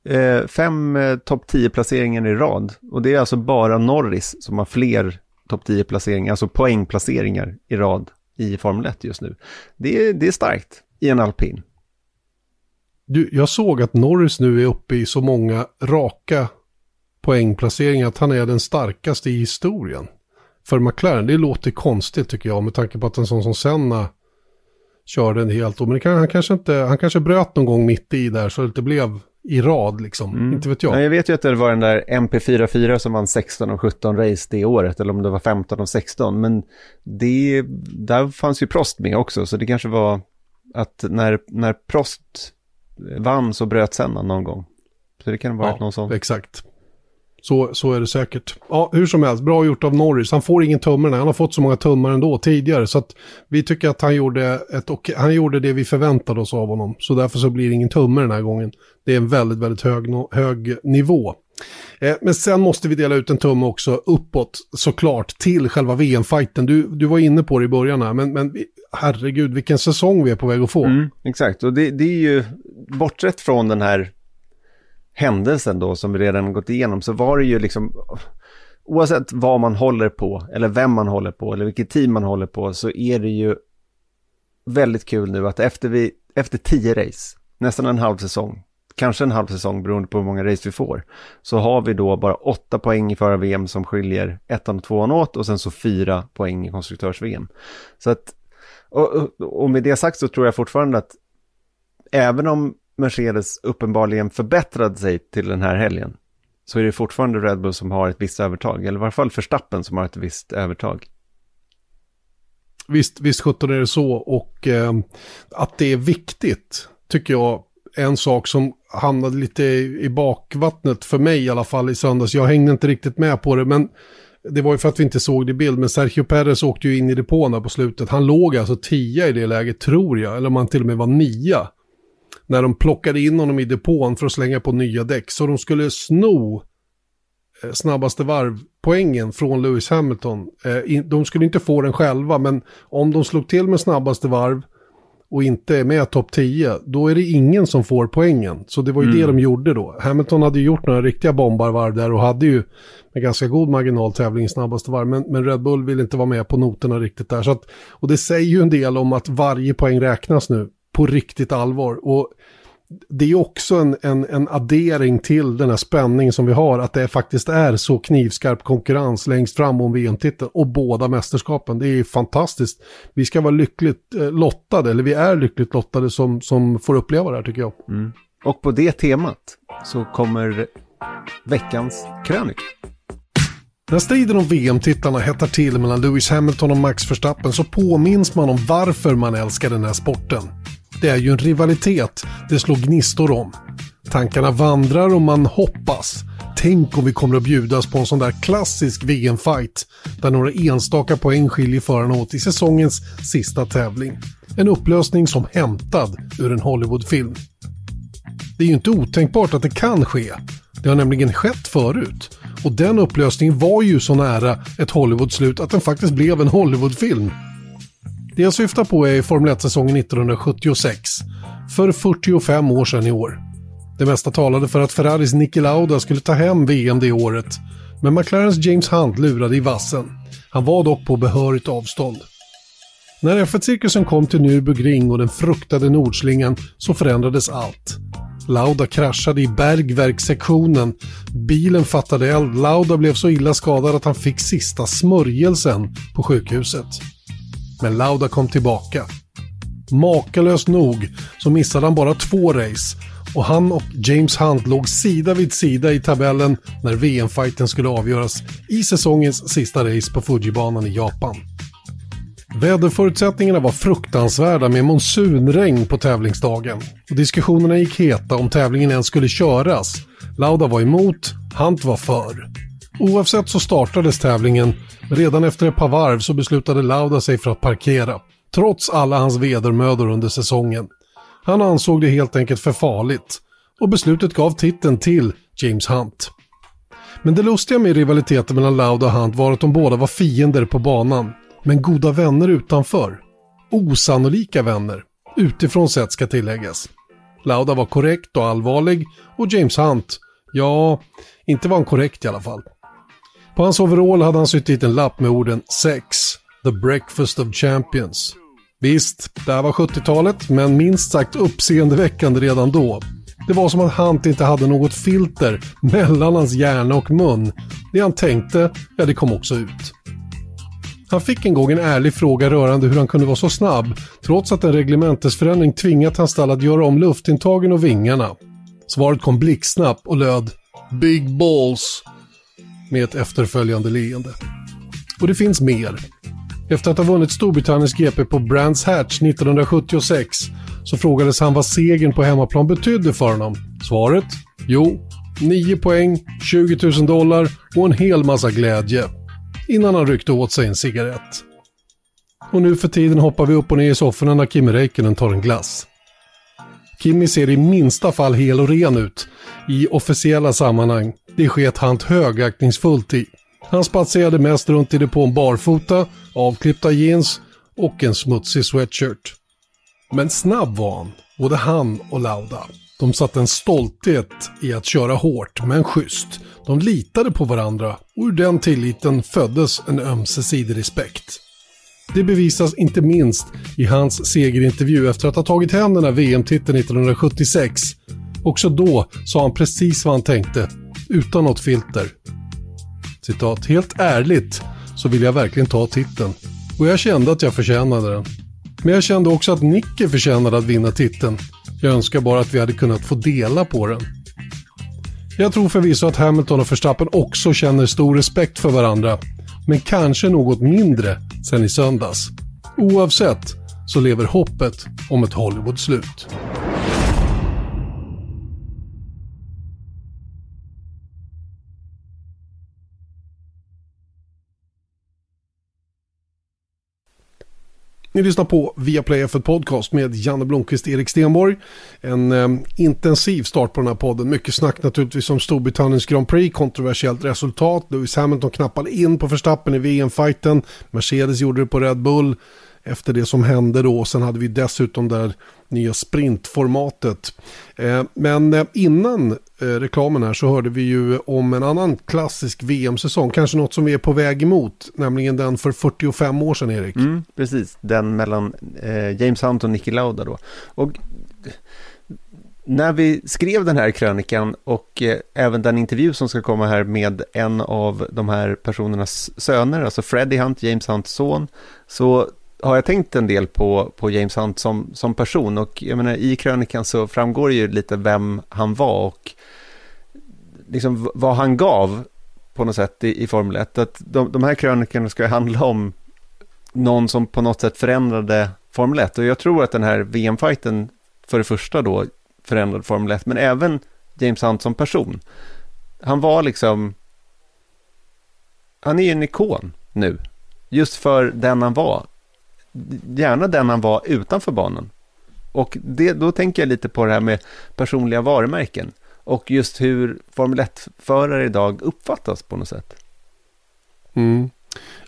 eh, fem eh, topp 10-placeringar i rad. Och det är alltså bara Norris som har fler topp 10-placeringar, alltså poängplaceringar i rad i Formel 1 just nu. Det är, det är starkt i en alpin. Du, jag såg att Norris nu är uppe i så många raka poängplacering att han är den starkaste i historien. För McLaren, det låter konstigt tycker jag med tanke på att en sån som Senna körde en helt, men kan, han, kanske inte, han kanske bröt någon gång mitt i där så det inte blev i rad liksom, mm. inte vet jag. Ja, jag vet ju att det var den där MP44 som vann 16 och 17 race det året, eller om det var 15 och 16, men det, där fanns ju Prost med också, så det kanske var att när, när Prost vann så bröt Senna någon gång. Så det kan varit ja, någon sån. exakt. Så, så är det säkert. Ja, hur som helst, bra gjort av Norris. Han får ingen tumme han har fått så många tummar ändå tidigare. Så att vi tycker att han gjorde, ett, han gjorde det vi förväntade oss av honom. Så därför så blir det ingen tumme den här gången. Det är en väldigt, väldigt hög, hög nivå. Eh, men sen måste vi dela ut en tumme också uppåt, såklart, till själva VM-fighten. Du, du var inne på det i början här, men, men herregud vilken säsong vi är på väg att få. Mm, exakt, och det, det är ju, bortsett från den här händelsen då som vi redan gått igenom så var det ju liksom oavsett vad man håller på eller vem man håller på eller vilket team man håller på så är det ju väldigt kul nu att efter, vi, efter tio race, nästan en halv säsong, kanske en halv säsong beroende på hur många race vi får, så har vi då bara åtta poäng i förra VM som skiljer ettan och tvåan åt och sen så fyra poäng i konstruktörs-VM. Så att, och, och med det sagt så tror jag fortfarande att även om Mercedes uppenbarligen förbättrade sig till den här helgen så är det fortfarande Red Bull som har ett visst övertag, eller i varje fall Verstappen som har ett visst övertag. Visst, visst sjutton är det så och eh, att det är viktigt tycker jag en sak som hamnade lite i, bakvattnet för mig i alla fall i söndags. Jag hängde inte riktigt med på det men det var ju för att vi inte såg det i bild, men Sergio Perez åkte ju in i depån där på slutet. Han låg alltså tia i det läget, tror jag, eller om han till och med var nia när de plockade in honom i depån för att slänga på nya däck. Så de skulle sno eh, snabbaste varvpoängen från Lewis Hamilton. Eh, de skulle inte få den själva, men om de slog till med snabbaste varv och inte är med topp 10, då är det ingen som får poängen. Så det var ju mm. det de gjorde då. Hamilton hade ju gjort några riktiga bombarvarv där och hade ju med ganska god marginal tävling snabbaste varv. Men, men, Red Bull vill inte vara med på noterna riktigt där. Så att, och det säger ju en del om att varje poäng räknas nu på riktigt allvar. Och det är också en, en, en addering till den här spänningen som vi har, att det faktiskt är så knivskarp konkurrens längst fram om VM-titeln och båda mästerskapen. Det är fantastiskt. Vi ska vara lyckligt eh, lottade, eller vi är lyckligt lottade som, som får uppleva det här tycker jag. Mm. Och på det temat så kommer veckans krönika. När striden om VM-titlarna hettar till mellan Lewis Hamilton och Max Verstappen så påminns man om varför man älskar den här sporten. Det är ju en rivalitet det slår gnistor om. Tankarna vandrar och man hoppas. Tänk om vi kommer att bjudas på en sån där klassisk VM-fight där några enstaka poäng skiljer förarna åt i säsongens sista tävling. En upplösning som hämtad ur en Hollywoodfilm. Det är ju inte otänkbart att det kan ske. Det har nämligen skett förut. Och den upplösningen var ju så nära ett Hollywood-slut att den faktiskt blev en Hollywoodfilm. Det jag syftar på är Formel 1-säsongen 1976. För 45 år sedan i år. Det mesta talade för att Ferraris Niki Lauda skulle ta hem VM det året. Men McLarens James Hunt lurade i vassen. Han var dock på behörigt avstånd. När F1-cirkusen kom till Nürburgring och den fruktade Nordslingan så förändrades allt. Lauda kraschade i bergverkssektionen. Bilen fattade eld. Lauda blev så illa skadad att han fick sista smörjelsen på sjukhuset. Men Lauda kom tillbaka. Makalöst nog så missade han bara två race och han och James Hunt låg sida vid sida i tabellen när VM-fighten skulle avgöras i säsongens sista race på Fujibanan i Japan. Väderförutsättningarna var fruktansvärda med monsunregn på tävlingsdagen. Och diskussionerna gick heta om tävlingen ens skulle köras. Lauda var emot, Hunt var för. Oavsett så startades tävlingen, redan efter ett par varv så beslutade Lauda sig för att parkera. Trots alla hans vedermödor under säsongen. Han ansåg det helt enkelt för farligt. Och beslutet gav titeln till James Hunt. Men det lustiga med rivaliteten mellan Lauda och Hunt var att de båda var fiender på banan men goda vänner utanför. Osannolika vänner. Utifrån sett ska tilläggas. Lauda var korrekt och allvarlig och James Hunt, ja, inte var han korrekt i alla fall. På hans overall hade han sytt dit en lapp med orden “Sex, the breakfast of champions”. Visst, det här var 70-talet, men minst sagt uppseendeväckande redan då. Det var som att Hunt inte hade något filter mellan hans hjärna och mun. Det han tänkte, ja det kom också ut. Han fick en gång en ärlig fråga rörande hur han kunde vara så snabb, trots att en reglementesförändring tvingat hans stall att göra om luftintagen och vingarna. Svaret kom blixtsnabbt och löd “Big balls” med ett efterföljande leende. Och det finns mer. Efter att ha vunnit Storbritanniens GP på Brands Hatch 1976 så frågades han vad segern på hemmaplan betydde för honom. Svaret? Jo, 9 poäng, 20 000 dollar och en hel massa glädje. Innan han ryckte åt sig en cigarett. Och nu för tiden hoppar vi upp och ner i sofforna när Kimi Räikkönen tar en glass. Kimi ser i minsta fall hel och ren ut. I officiella sammanhang. Det sket han högaktningsfullt i. Han spatserade mest runt i depån barfota, avklippta jeans och en smutsig sweatshirt. Men snabb var han, både han och Lauda. De satte en stolthet i att köra hårt, men schysst. De litade på varandra och ur den tilliten föddes en ömsesidig respekt. Det bevisas inte minst i hans segerintervju efter att ha tagit hem den här VM-titeln 1976. Också då sa han precis vad han tänkte, utan något filter. Citat, helt ärligt så vill jag verkligen ta titeln. Och jag kände att jag förtjänade den. Men jag kände också att Nicke förtjänade att vinna titeln. Jag önskar bara att vi hade kunnat få dela på den. Jag tror förvisso att Hamilton och Verstappen också känner stor respekt för varandra. Men kanske något mindre sen i söndags. Oavsett så lever hoppet om ett Hollywood-slut. Ni lyssnar på Viaplay F1 Podcast med Janne Blomqvist och Erik Stenborg. En eh, intensiv start på den här podden. Mycket snack naturligtvis om Storbritanniens Grand Prix, kontroversiellt resultat. Lewis Hamilton knappade in på förstappen i VM-fighten. Mercedes gjorde det på Red Bull efter det som hände då. Sen hade vi dessutom det nya sprintformatet. Eh, men eh, innan eh, reklamen här så hörde vi ju om en annan klassisk VM-säsong. Kanske något som vi är på väg emot. Nämligen den för 45 år sedan Erik. Mm, precis, den mellan James Hunt och Niki Lauda då. Och när vi skrev den här krönikan och eh, även den intervju som ska komma här med en av de här personernas söner, alltså Freddie Hunt, James Hunts son, så har jag tänkt en del på, på James Hunt som, som person och jag menar i krönikan så framgår det ju lite vem han var och liksom vad han gav på något sätt i, i Formel 1. Att de, de här krönikorna ska handla om någon som på något sätt förändrade Formel 1 och jag tror att den här VM-fighten för det första då förändrade Formel 1 men även James Hunt som person. Han var liksom han är ju en ikon nu just för den han var gärna den han var utanför banan. Och det, då tänker jag lite på det här med personliga varumärken och just hur Formel 1-förare idag uppfattas på något sätt. Mm.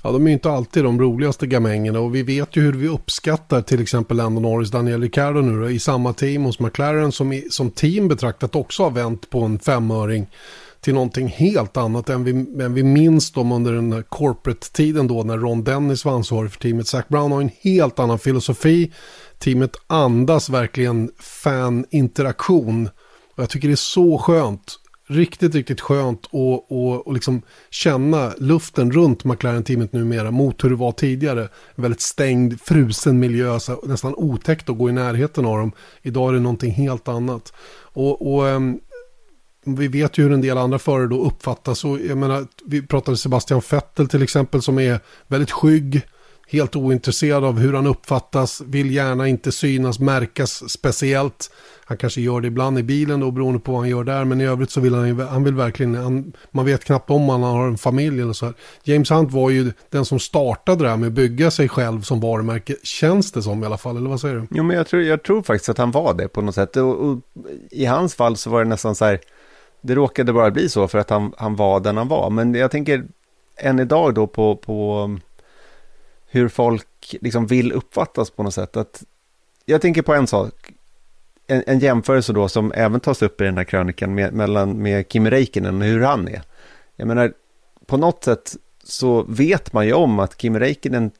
Ja, de är ju inte alltid de roligaste gamängerna och vi vet ju hur vi uppskattar till exempel Lando Norris, Daniel Ricciardo nu då, i samma team hos McLaren som, i, som team betraktat också har vänt på en femöring till någonting helt annat än vi, än vi minns dem under den corporate-tiden då när Ron Dennis var ansvarig för teamet. Zac Brown har en helt annan filosofi. Teamet andas verkligen fan-interaktion. Och jag tycker det är så skönt. Riktigt, riktigt skönt att och, och liksom känna luften runt McLaren-teamet numera mot hur det var tidigare. En väldigt stängd, frusen miljö, så nästan otäckt att gå i närheten av dem. Idag är det någonting helt annat. Och, och ehm, vi vet ju hur en del andra förare då uppfattas. Och jag menar, vi pratade Sebastian Vettel till exempel som är väldigt skygg. Helt ointresserad av hur han uppfattas. Vill gärna inte synas, märkas speciellt. Han kanske gör det ibland i bilen då beroende på vad han gör där. Men i övrigt så vill han, han vill verkligen, han, man vet knappt om han har en familj eller så här. James Hunt var ju den som startade det här med att bygga sig själv som varumärke. Känns det som i alla fall, eller vad säger du? Jo, men jag tror, jag tror faktiskt att han var det på något sätt. Och, och i hans fall så var det nästan så här det råkade bara bli så för att han, han var den han var. Men jag tänker än idag då på, på um, hur folk liksom vill uppfattas på något sätt. Att jag tänker på en sak, en, en jämförelse då som även tas upp i den här krönikan med, mellan med Kim Räikkönen och hur han är. Jag menar, på något sätt så vet man ju om att Kim Räikkönen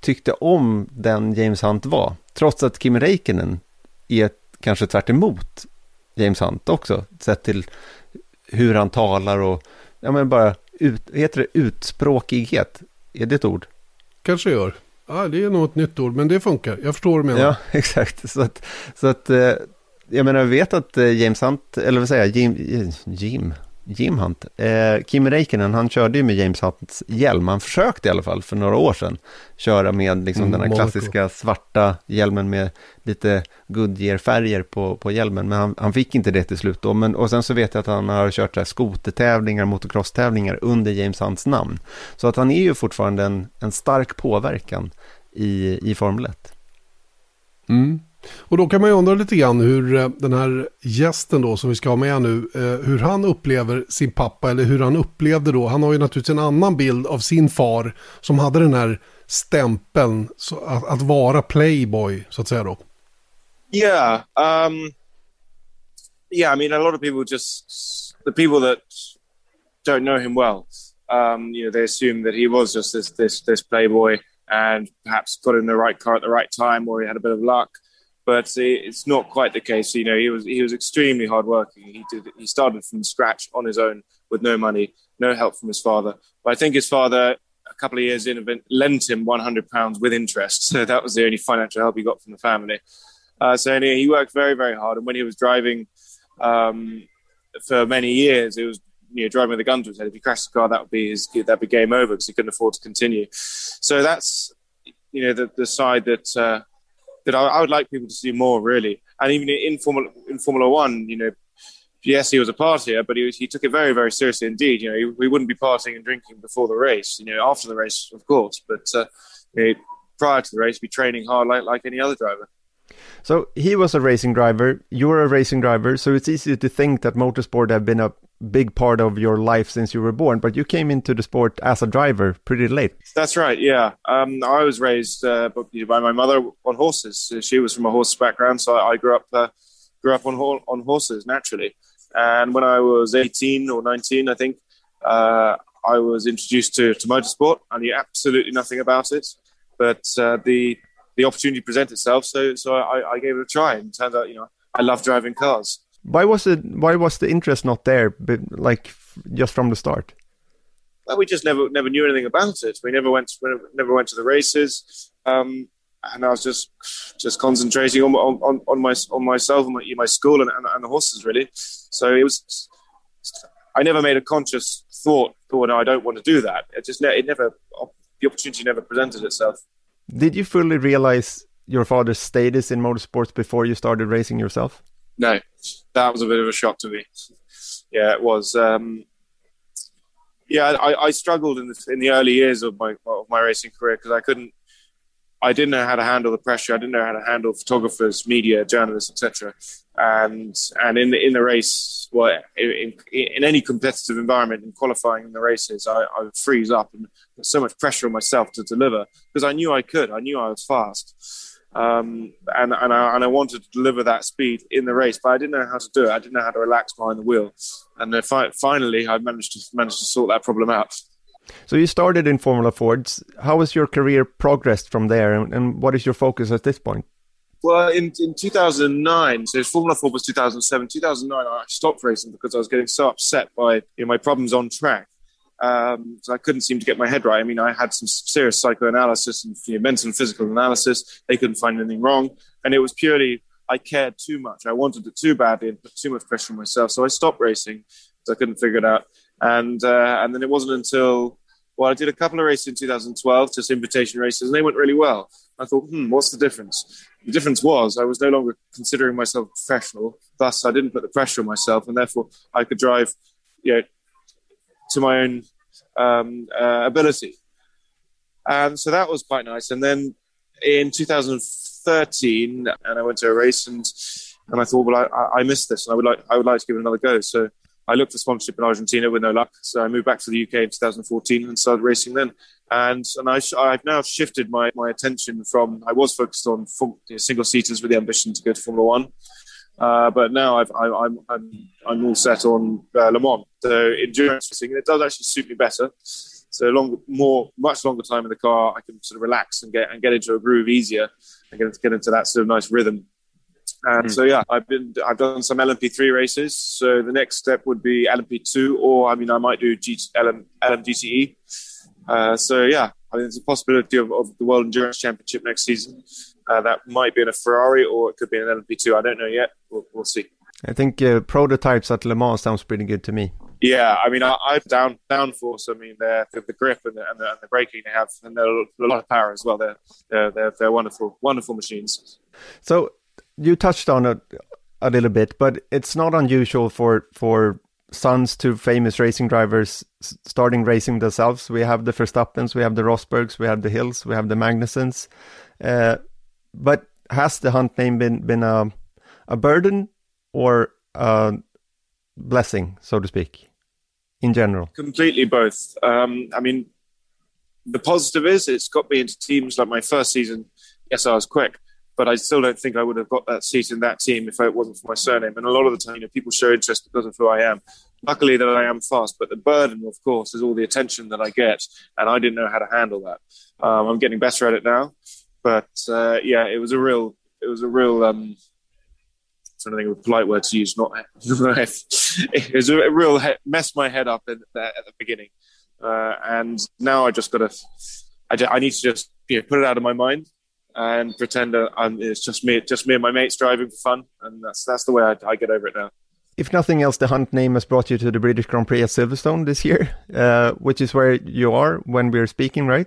tyckte om den James Hunt var. Trots att Kim Räikkönen är kanske tvärt emot James Hunt också, sett till hur han talar och ja, men bara ut, heter det utspråkighet? Är det ett ord? Kanske gör. Ja, det är nog ett nytt ord, men det funkar. Jag förstår vad du menar. Ja, exakt. Så att, så att eh, jag menar, jag vet att eh, James Hunt, eller vad säger jag, Jim, Jim, Jim Hunt. Eh, Kim Räikkönen, han körde ju med James Hunts hjälm. Han försökte i alla fall för några år sedan köra med liksom mm, den här klassiska svarta hjälmen med lite Goodyear-färger på, på hjälmen. Men han, han, fick inte det till slut då. Men, och sen så vet jag att han har kört här skotertävlingar, motocross-tävlingar under James Hunts namn. Så att han är ju fortfarande en, en stark påverkan i, i Formel 1. Mm. Och då kan man ju undra lite grann hur eh, den här gästen då som vi ska ha med nu, eh, hur han upplever sin pappa eller hur han upplevde då, han har ju naturligtvis en annan bild av sin far som hade den här stämpeln att, att vara playboy så att säga då. Yeah, um, yeah, I mean a lot of people just, the people that don't know him well, um, you know, they assume that he was just this, this, this playboy and perhaps got in the right car at the right time or he had a bit of luck. But it's not quite the case. You know, he was he was extremely hardworking. He did he started from scratch on his own with no money, no help from his father. But I think his father, a couple of years in, lent him one hundred pounds with interest. So that was the only financial help he got from the family. Uh, so anyway, he worked very very hard, and when he was driving um, for many years, it was you know driving with a gun to his head. If he crashed the car, that would be his that'd be game over because he couldn't afford to continue. So that's you know the the side that. Uh, that I, I, would like people to see more, really. And even in Formula in Formula One, you know, yes, he was a partier, but he was, he took it very very seriously indeed. You know, he, we wouldn't be partying and drinking before the race. You know, after the race, of course, but uh, you know, prior to the race, be training hard like like any other driver. So he was a racing driver. You were a racing driver. So it's easy to think that motorsport have been a big part of your life since you were born, but you came into the sport as a driver pretty late. That's right. Yeah, um, I was raised uh, by my mother on horses. She was from a horse background, so I grew up uh, grew up on on horses naturally. And when I was 18 or 19, I think uh, I was introduced to, to motorsport. I knew absolutely nothing about it, but uh, the the opportunity presented itself, so so I, I gave it a try. And it out, you know, I love driving cars. Why was it? Why was the interest not there? But Like just from the start? Well, we just never never knew anything about it. We never went never went to the races, um, and I was just just concentrating on on, on my on myself and my, my school and, and, and, the horses really. So it was. I never made a conscious thought. Oh no, I don't want to do that. It just it never the opportunity never presented itself. Did you fully realize your father's status in motorsports before you started racing yourself? No, that was a bit of a shock to me. Yeah, it was. Um, yeah, I, I struggled in the, in the early years of my of my racing career because I couldn't, I didn't know how to handle the pressure. I didn't know how to handle photographers, media, journalists, etc. And and in the in the race, well, in, in any competitive environment, in qualifying in the races, I, I would freeze up and put so much pressure on myself to deliver because I knew I could. I knew I was fast um, and and I, and I wanted to deliver that speed in the race, but I didn't know how to do it. I didn't know how to relax behind the wheel, and finally, I managed to managed to sort that problem out. So you started in Formula Fords. How has your career progressed from there, and, and what is your focus at this point? Well, in, in 2009, so Formula 4 was 2007. 2009, I stopped racing because I was getting so upset by you know, my problems on track um, so I couldn't seem to get my head right. I mean, I had some serious psychoanalysis and you know, mental and physical analysis. They couldn't find anything wrong, and it was purely I cared too much. I wanted it too badly and put too much pressure on myself. So I stopped racing because I couldn't figure it out. And uh, and then it wasn't until well, I did a couple of races in 2012, just invitation races, and they went really well. I thought, hmm, what's the difference? The difference was I was no longer considering myself professional. Thus, I didn't put the pressure on myself, and therefore I could drive, you know, to my own um, uh, ability. And so that was quite nice. And then in 2013, and I went to a race and and I thought, well, I, I missed this, and I would like I would like to give it another go. So I looked for sponsorship in Argentina with no luck. So I moved back to the UK in 2014 and started racing then. And and I, I've now shifted my, my attention from I was focused on single seaters with the ambition to go to Formula One. Uh, but now I've, I, am I'm, I'm all set on uh, Le Mans. So endurance racing, it does actually suit me better. So long, more, much longer time in the car, I can sort of relax and get and get into a groove easier and get, get into that sort of nice rhythm. And mm. so yeah, I've been I've done some LMP3 races. So the next step would be LMP2, or I mean I might do G- LM, LMGTE. Uh, so yeah, I mean there's a possibility of, of the World Endurance Championship next season. Uh, that might be in a Ferrari or it could be an LMP2. I don't know yet. We'll, we'll see. I think uh, prototypes at Le Mans sounds pretty good to me. Yeah, I mean, I, I down downforce. I mean, the, the grip and the, and the, and the braking they have, and they're a lot of power as well. They're they're they're, they're wonderful, wonderful machines. So you touched on it a little bit, but it's not unusual for for sons to famous racing drivers starting racing themselves. We have the Verstappens, we have the Rosbergs, we have the Hills, we have the Magnusens. Uh, but has the Hunt name been been a a burden or a blessing, so to speak, in general? Completely both. Um, I mean, the positive is it's got me into teams like my first season. Yes, I was quick, but I still don't think I would have got that seat in that team if it wasn't for my surname. And a lot of the time, you know, people show interest because of who I am. Luckily, that I am fast, but the burden, of course, is all the attention that I get, and I didn't know how to handle that. Um, I'm getting better at it now, but uh, yeah, it was a real, it was a real. Um, trying to think of a polite word to use. Not it was a real mess my head up in, at the beginning, uh, and now I just got to. I, I need to just you know, put it out of my mind and pretend I'm, it's just me, just me and my mates driving for fun, and that's that's the way I, I, get over it now. If nothing else, the Hunt name has brought you to the British Grand Prix at Silverstone this year, uh, which is where you are when we're speaking, right?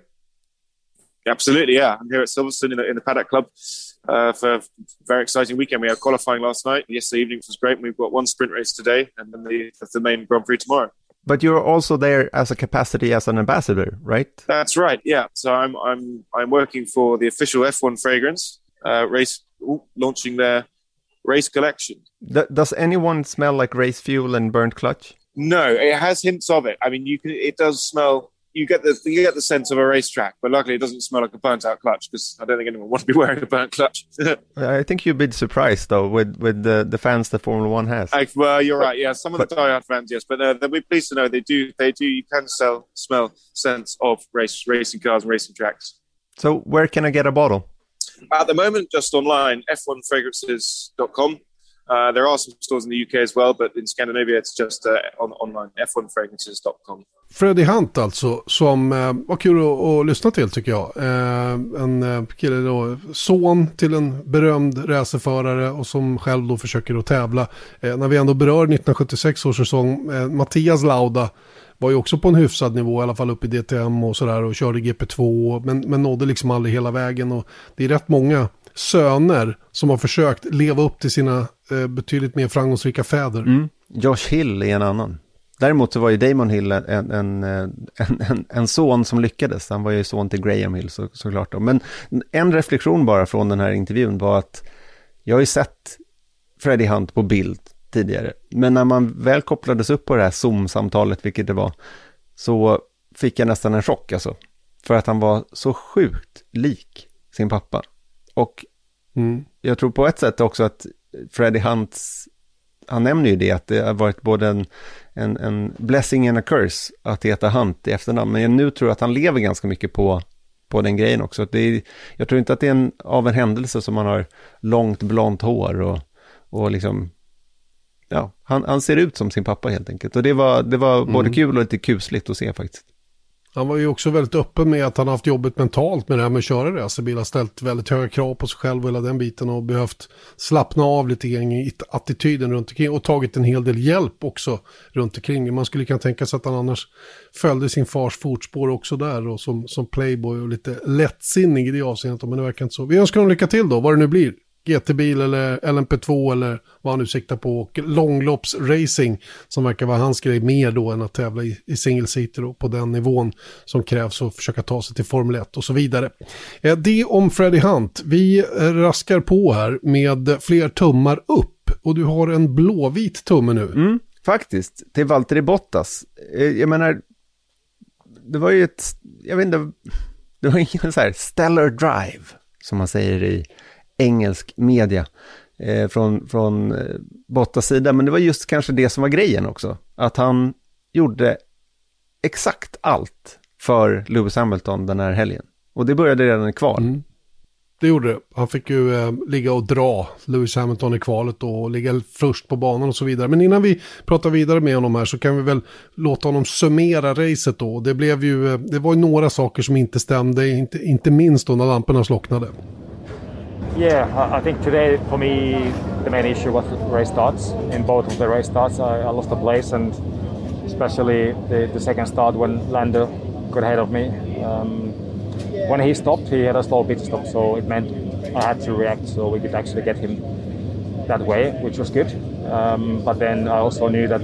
Absolutely, yeah. I'm here at Silverstone in the, in the Paddock Club uh, for a very exciting weekend. We had qualifying last night. Yesterday evening was great. We've got one sprint race today, and then the, the main Grand Prix tomorrow. But you're also there as a capacity as an ambassador, right? That's right. Yeah. So I'm I'm I'm working for the official F1 fragrance uh, race ooh, launching their race collection. D- does anyone smell like race fuel and burnt clutch? No, it has hints of it. I mean, you can. It does smell you get the you get the sense of a racetrack, but luckily it doesn't smell like a burnt out clutch because I don't think anyone wants to be wearing a burnt clutch. I think you'd be surprised though with with the, the fans that Formula One has. I, well, you're right. Yeah, some of the diehard fans, yes, but uh, they'll be pleased to know they do they do. You can sell smell sense of race racing cars and racing tracks. So where can I get a bottle? At the moment, just online, f1fragrances.com. Uh, there are some stores in the UK as well, but in Scandinavia it's just uh, on, online, f1fragrances.com. Freddie Hunt alltså, som eh, var kul att, att, lyssna till tycker jag. Eh, en eh, kille då, son till en berömd racerförare och som själv då försöker att tävla. Eh, när vi ändå berör 1976 års säsong, eh, Mattias Lauda var ju också på en hyfsad nivå, i alla fall uppe i DTM och sådär och körde GP2, men, men nådde liksom aldrig hela vägen. Och det är rätt många söner som har försökt leva upp till sina eh, betydligt mer framgångsrika fäder. Mm. Josh Hill är en annan. Däremot så var ju Damon Hill en, en, en, en, en son som lyckades. Han var ju son till Graham Hill så, såklart. Då. Men en reflektion bara från den här intervjun var att jag har ju sett Freddie Hunt på bild tidigare. Men när man väl kopplades upp på det här Zoom-samtalet, vilket det var, så fick jag nästan en chock alltså. För att han var så sjukt lik sin pappa. Och mm. jag tror på ett sätt också att Freddie Hunts, han nämner ju det, att det har varit både en, en, en blessing and a curse att heta Hunt i efternamn. Men nu tror jag att han lever ganska mycket på, på den grejen också. Det är, jag tror inte att det är en, av en händelse som han har långt blont hår och, och liksom, ja, han, han ser ut som sin pappa helt enkelt. Och det var, det var mm. både kul och lite kusligt att se faktiskt. Han var ju också väldigt öppen med att han haft jobbet mentalt med det här med att köra racerbil. Har ställt väldigt höga krav på sig själv och hela den biten och behövt slappna av lite grann i attityden runt omkring och tagit en hel del hjälp också runt omkring. Man skulle kunna tänka sig att han annars följde sin fars fotspår också där och som, som playboy och lite lättsinnig i det avseendet. Men det verkar inte så. Vi önskar honom lycka till då, vad det nu blir. GT-bil eller LMP2 eller vad han nu siktar på. Och långloppsracing som verkar vara hans grej mer då än att tävla i, i single seater och på den nivån som krävs och försöka ta sig till Formel 1 och så vidare. Eh, det om Freddie Hunt. Vi raskar på här med fler tummar upp och du har en blåvit tumme nu. Mm, faktiskt, till Valtteri Bottas. Eh, jag menar, det var ju ett, jag vet inte, det var ingen så här stellar drive som man säger i engelsk media eh, från, från eh, Bottas sida. Men det var just kanske det som var grejen också. Att han gjorde exakt allt för Lewis Hamilton den här helgen. Och det började redan i kval. Mm. Det gjorde det. Han fick ju eh, ligga och dra Lewis Hamilton i kvalet och ligga först på banan och så vidare. Men innan vi pratar vidare med honom här så kan vi väl låta honom summera racet då. Det blev ju, eh, det var ju några saker som inte stämde, inte, inte minst då när lamporna slocknade. Yeah, I think today for me the main issue was race starts. In both of the race starts, I, I lost the place, and especially the, the second start when Lando got ahead of me. Um, when he stopped, he had a slow pit stop, so it meant I had to react so we could actually get him that way, which was good. Um, but then I also knew that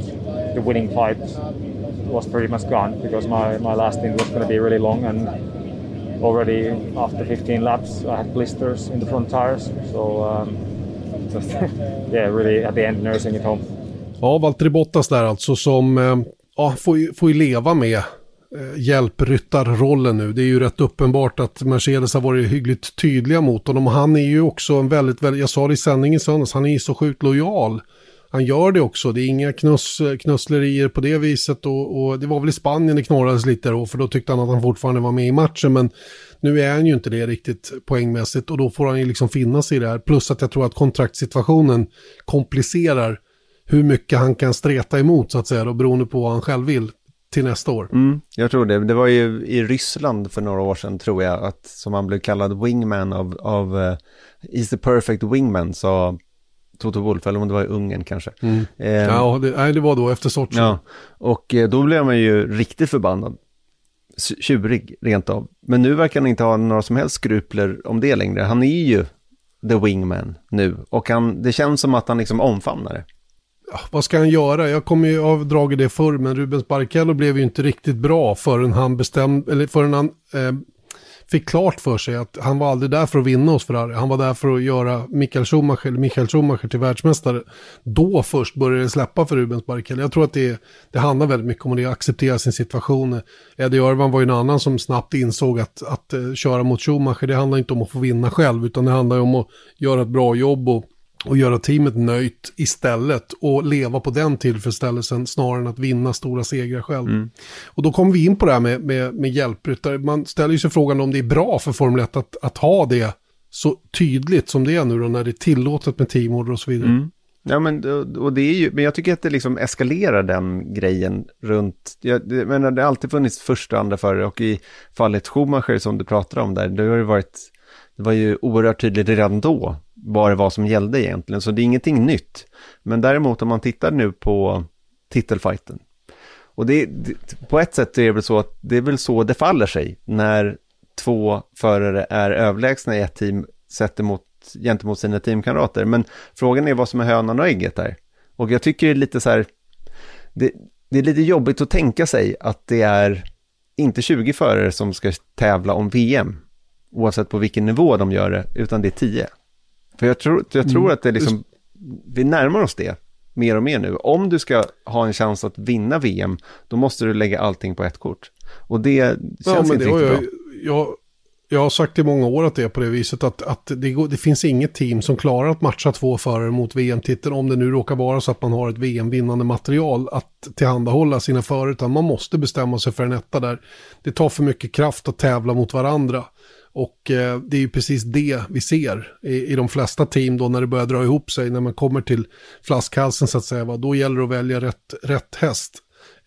the winning fight was pretty much gone because my, my last stint was going to be really long and already after 15 laps I had blisters in the front tires. So um, just, yeah, really at the end nursing it home. Ja, Valtteri Bottas där alltså som eh, ja, får, ju, får ju leva med eh, hjälpryttarrollen nu. Det är ju rätt uppenbart att Mercedes har varit hyggligt tydliga mot honom. Och han är ju också en väldigt, väldigt jag sa det i sändningen i söndags, han är ju så sjukt lojal. Han gör det också, det är inga knuss, knusslerier på det viset och, och, det var väl i Spanien det knorrades lite då, för då tyckte han att han fortfarande var med i matchen. Men nu är han ju inte det riktigt poängmässigt och då får han ju liksom finna sig i det här. Plus att jag tror att kontraktssituationen komplicerar hur mycket han kan streta emot så att säga, då, beroende på vad han själv vill till nästa år. Mm, jag tror det. Det var ju i Ryssland för några år sedan tror jag, att som han blev kallad wingman av, av eh, uh, Is the perfect wingman, sa Toto Wolff, eller om det var i Ungern kanske. Mm. Eh, ja, det, nej, det var då efter Sochi. Ja, och eh, då blev man ju riktigt förbannad. Tjurig rent av. Men nu verkar han inte ha några som helst skrupler om det längre. Han är ju the wingman nu och han, det känns som att han liksom omfamnar det vad ska han göra? Jag kommer ju ha dragit det förr, men Rubens Barrichello blev ju inte riktigt bra förrän han bestämde, eller förrän han eh, fick klart för sig att han var aldrig där för att vinna oss Ferrari. Han var där för att göra Michael Schumacher, Michael Schumacher till världsmästare. Då först började det släppa för Rubens Barrichello. Jag tror att det, det handlar väldigt mycket om att acceptera sin situation. Eddie Irvan var ju en annan som snabbt insåg att, att eh, köra mot Schumacher, det handlar inte om att få vinna själv, utan det handlar om att göra ett bra jobb och och göra teamet nöjt istället och leva på den tillfredsställelsen snarare än att vinna stora segrar själv. Mm. Och då kommer vi in på det här med, med, med hjälpryttare. Man ställer ju sig frågan om det är bra för Formel 1 att, att ha det så tydligt som det är nu då när det är tillåtet med teamorder och så vidare. Mm. Ja, men, och det är ju, men jag tycker att det liksom eskalerar den grejen runt, jag det, men det har alltid funnits första och andra förare och i fallet Schumacher som du pratar om där, det har ju varit, det var ju oerhört tydligt redan då vad det var som gällde egentligen, så det är ingenting nytt. Men däremot om man tittar nu på titelfighten, och det, det, på ett sätt är det väl så att det är väl så det faller sig när två förare är överlägsna i ett team sett emot, gentemot sina teamkamrater. Men frågan är vad som är hönan och ägget där. Och jag tycker det är lite så här, det, det är lite jobbigt att tänka sig att det är inte 20 förare som ska tävla om VM, oavsett på vilken nivå de gör det, utan det är 10. För jag tror, jag tror mm. att det liksom, vi närmar oss det mer och mer nu. Om du ska ha en chans att vinna VM, då måste du lägga allting på ett kort. Och det känns ja, inte riktigt jag, bra. Jag, jag har sagt i många år att det är på det viset att, att det, går, det finns inget team som klarar att matcha två förare mot VM-titeln om det nu råkar vara så att man har ett VM-vinnande material att tillhandahålla sina förare utan man måste bestämma sig för en etta där. Det tar för mycket kraft att tävla mot varandra. Och eh, det är ju precis det vi ser i, i de flesta team då när det börjar dra ihop sig, när man kommer till flaskhalsen så att säga, va? då gäller det att välja rätt, rätt häst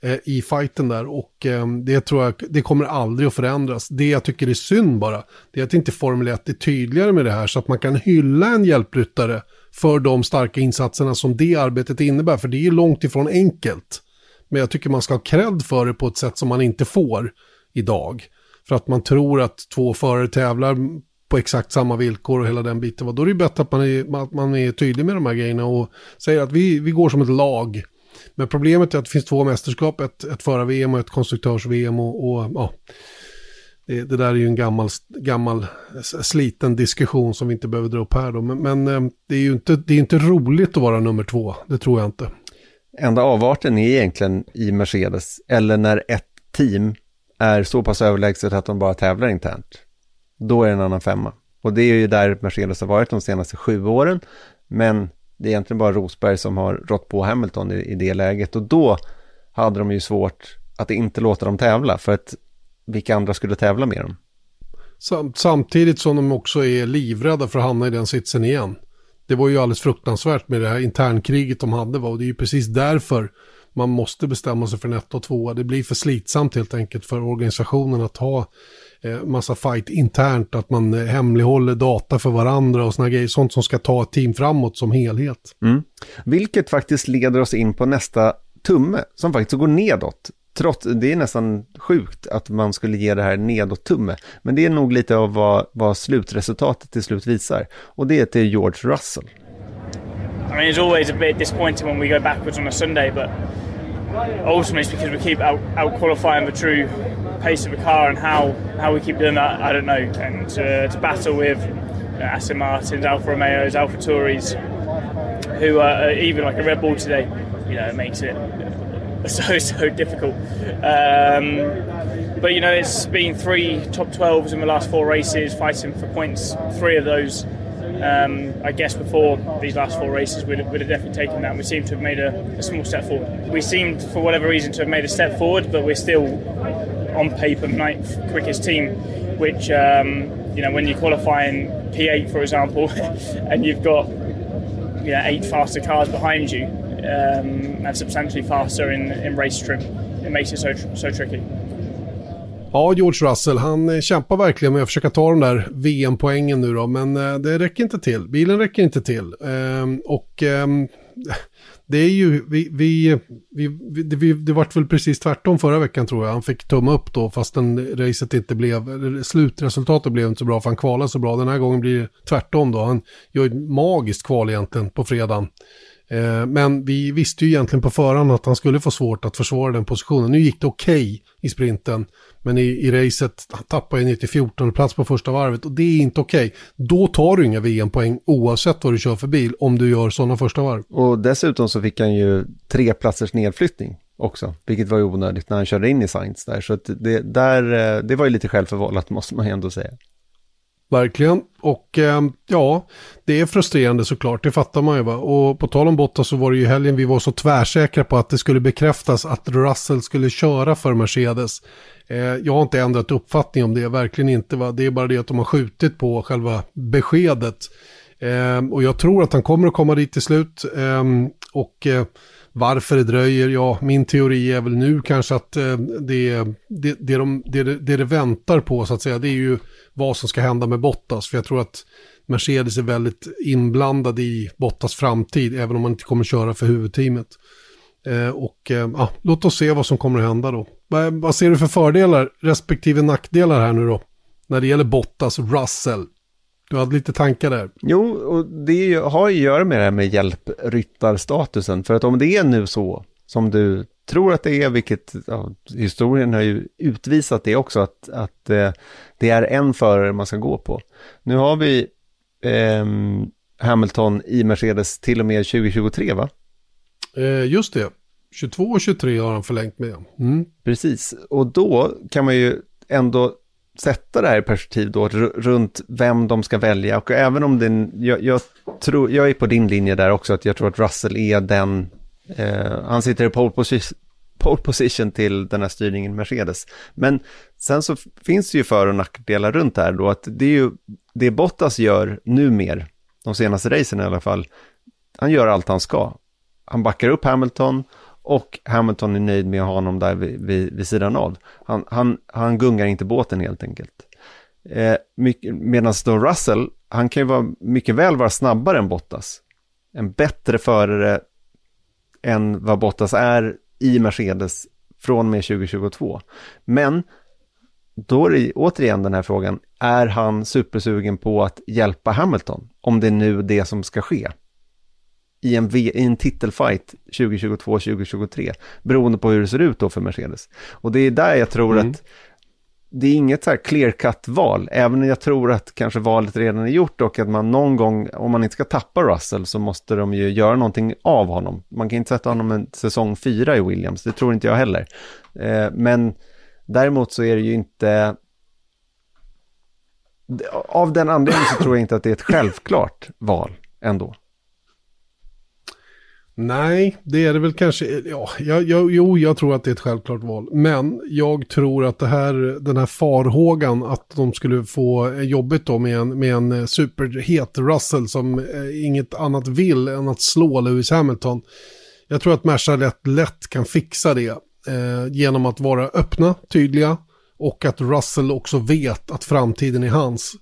eh, i fighten där och eh, det tror jag, det kommer aldrig att förändras. Det jag tycker är synd bara, det är att inte Formel 1 är tydligare med det här så att man kan hylla en hjälpryttare för de starka insatserna som det arbetet innebär, för det är ju långt ifrån enkelt. Men jag tycker man ska ha cred för det på ett sätt som man inte får idag för att man tror att två förare tävlar på exakt samma villkor och hela den biten. Då är det bättre att man är, att man är tydlig med de här grejerna och säger att vi, vi går som ett lag. Men problemet är att det finns två mästerskap, ett, ett förar-VM och ett konstruktörs-VM och, och ja, det, det, där är ju en gammal, gammal sliten diskussion som vi inte behöver dra upp här då. Men, men eh, det är ju inte, det är inte roligt att vara nummer två, det tror jag inte. Enda avarten är egentligen i Mercedes, eller när ett team är så pass överlägset att de bara tävlar internt, då är det en annan femma. Och det är ju där Mercedes har varit de senaste sju åren, men det är egentligen bara Rosberg som har rått på Hamilton i, i det läget och då hade de ju svårt att inte låta dem tävla, för att vilka andra skulle tävla med dem? Samtidigt som de också är livrädda för att hamna i den sitsen igen. Det var ju alldeles fruktansvärt med det här internkriget de hade och det är ju precis därför man måste bestämma sig för en ett och tvåa. Det blir för slitsamt helt enkelt för organisationen att ha eh, massa fight internt, att man eh, hemlighåller data för varandra och sådana grejer. Sånt som ska ta ett team framåt som helhet. Mm. Vilket faktiskt leder oss in på nästa tumme som faktiskt går nedåt. Trots, det är nästan sjukt att man skulle ge det här nedåt-tumme. Men det är nog lite av vad, vad slutresultatet till slut visar. Och det är till George Russell. I mean, it's always a bit disappointing when we go backwards on a Sunday, but ultimately it's because we keep out, out qualifying the true pace of the car and how, how we keep doing that, I don't know. And uh, to battle with uh, Aston Martins, Alfa Romeos, Alfa Tauris, who are even like a Red Bull today, you know, it makes it so, so difficult. Um, but, you know, it's been three top 12s in the last four races, fighting for points, three of those um, I guess before these last four races, we'd, we'd have definitely taken that. And we seem to have made a, a, small step forward. We seemed, for whatever reason, to have made a step forward, but we're still on paper ninth quickest team. Which um, you know, when you qualify in P8, for example, and you've got you know, eight faster cars behind you, um, and substantially faster in, in race trim, it makes it so so tricky. Ja, George Russell, han eh, kämpar verkligen med att försöka ta de där VM-poängen nu då, men eh, det räcker inte till. Bilen räcker inte till. Ehm, och ehm, det är ju, vi, vi, vi, vi, vi, det vart väl precis tvärtom förra veckan tror jag. Han fick tumma upp då, fastän racet inte blev, slutresultatet blev inte så bra, för han kvalade så bra. Den här gången blir det tvärtom då. Han gör ett magiskt kval egentligen på fredagen. Eh, men vi visste ju egentligen på förhand att han skulle få svårt att försvara den positionen. Nu gick det okej okay i sprinten. Men i, i racet tappade han ner till 14 plats på första varvet och det är inte okej. Okay. Då tar du inga VM-poäng oavsett vad du kör för bil om du gör sådana första varv. Och dessutom så fick han ju tre platsers nedflyttning också, vilket var ju onödigt när han körde in i Sainz där. Så det, där, eh, det var ju lite självförvållat måste man ju ändå säga. Verkligen. Och eh, ja, det är frustrerande såklart, det fattar man ju va. Och på tal om Bottas så var det ju helgen vi var så tvärsäkra på att det skulle bekräftas att Russell skulle köra för Mercedes. Eh, jag har inte ändrat uppfattning om det, verkligen inte. Va? Det är bara det att de har skjutit på själva beskedet. Eh, och jag tror att han kommer att komma dit till slut. Eh, och eh, varför det dröjer, ja, min teori är väl nu kanske att eh, det, det, det, de, det, det, de väntar på så att säga, det är ju vad som ska hända med Bottas. För jag tror att Mercedes är väldigt inblandad i Bottas framtid, även om man inte kommer köra för huvudteamet. Eh, och eh, ja, låt oss se vad som kommer att hända då. Vad, vad ser du för fördelar respektive nackdelar här nu då? När det gäller Bottas och Russell. Du hade lite tankar där. Jo, och det har ju att göra med det här med hjälpryttarstatusen. För att om det är nu så som du tror att det är, vilket ja, historien har ju utvisat det också, att, att eh, det är en förare man ska gå på. Nu har vi eh, Hamilton i Mercedes till och med 2023 va? Eh, just det. 22 och 23 har han förlängt med. Mm. Precis, och då kan man ju ändå sätta det här i perspektiv då runt vem de ska välja och även om det, jag, jag, tror, jag är på din linje där också att jag tror att Russell är den, eh, han sitter i pole position, pole position till den här styrningen Mercedes. Men sen så finns det ju för och nackdelar runt det här då att det är ju det Bottas gör nu mer, de senaste racen i alla fall, han gör allt han ska han backar upp Hamilton och Hamilton är nöjd med att ha honom där vid, vid, vid sidan av. Han, han, han gungar inte båten helt enkelt. Eh, Medan då Russell, han kan ju vara, mycket väl vara snabbare än Bottas. En bättre förare än vad Bottas är i Mercedes från och med 2022. Men då är det återigen den här frågan, är han supersugen på att hjälpa Hamilton? Om det är nu det som ska ske i en, v, i en titelfight 2022-2023, beroende på hur det ser ut då för Mercedes. Och det är där jag tror mm. att det är inget så här clear cut val, även om jag tror att kanske valet redan är gjort och att man någon gång, om man inte ska tappa Russell så måste de ju göra någonting av honom. Man kan inte sätta honom en säsong fyra i Williams, det tror inte jag heller. Eh, men däremot så är det ju inte, av den anledningen så tror jag inte att det är ett självklart val ändå. Nej, det är det väl kanske. Ja, jag, jag, jo, jag tror att det är ett självklart val. Men jag tror att det här, den här farhågan att de skulle få eh, jobbigt då med en, med en eh, superhet Russell som eh, inget annat vill än att slå Lewis Hamilton. Jag tror att Merca lätt, lätt kan fixa det eh, genom att vara öppna, tydliga och att Russell också vet att framtiden är hans.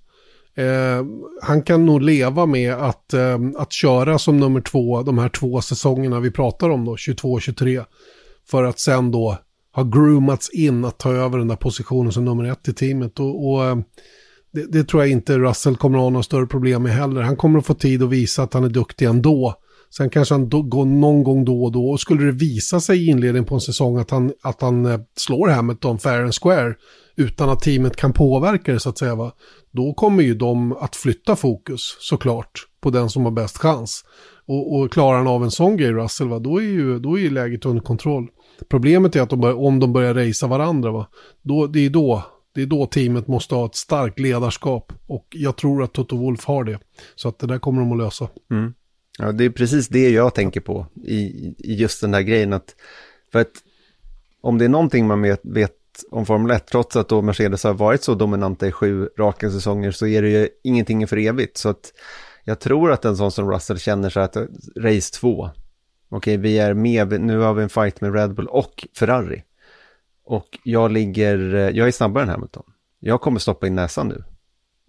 Eh, han kan nog leva med att, eh, att köra som nummer två de här två säsongerna vi pratar om då, 22-23. För att sen då ha groomats in att ta över den där positionen som nummer ett i teamet. Och, och eh, det, det, tror jag inte Russell kommer att ha några större problem med heller. Han kommer att få tid att visa att han är duktig ändå. Sen kanske han då, går någon gång då och då. Och skulle det visa sig i inledningen på en säsong att han, att han eh, slår Hamilton fair and square utan att teamet kan påverka det så att säga. Va? Då kommer ju de att flytta fokus såklart på den som har bäst chans. Och, och klarar han av en sån grej Russell, va? Då, är ju, då är ju läget under kontroll. Problemet är att de börjar, om de börjar racea varandra, va? Då, det, är då, det är då teamet måste ha ett starkt ledarskap. Och jag tror att Toto Wolf har det. Så att det där kommer de att lösa. Mm. Ja, det är precis det jag tänker på i, i just den här grejen. Att, för att om det är någonting man vet, vet om Formel 1, trots att då Mercedes har varit så dominanta i sju raka säsonger, så är det ju ingenting för evigt. Så att jag tror att en sån som Russell känner sig att race 2, okej vi är med, nu har vi en fight med Red Bull och Ferrari. Och jag ligger, jag är snabbare än Hamilton. Jag kommer stoppa in näsan nu.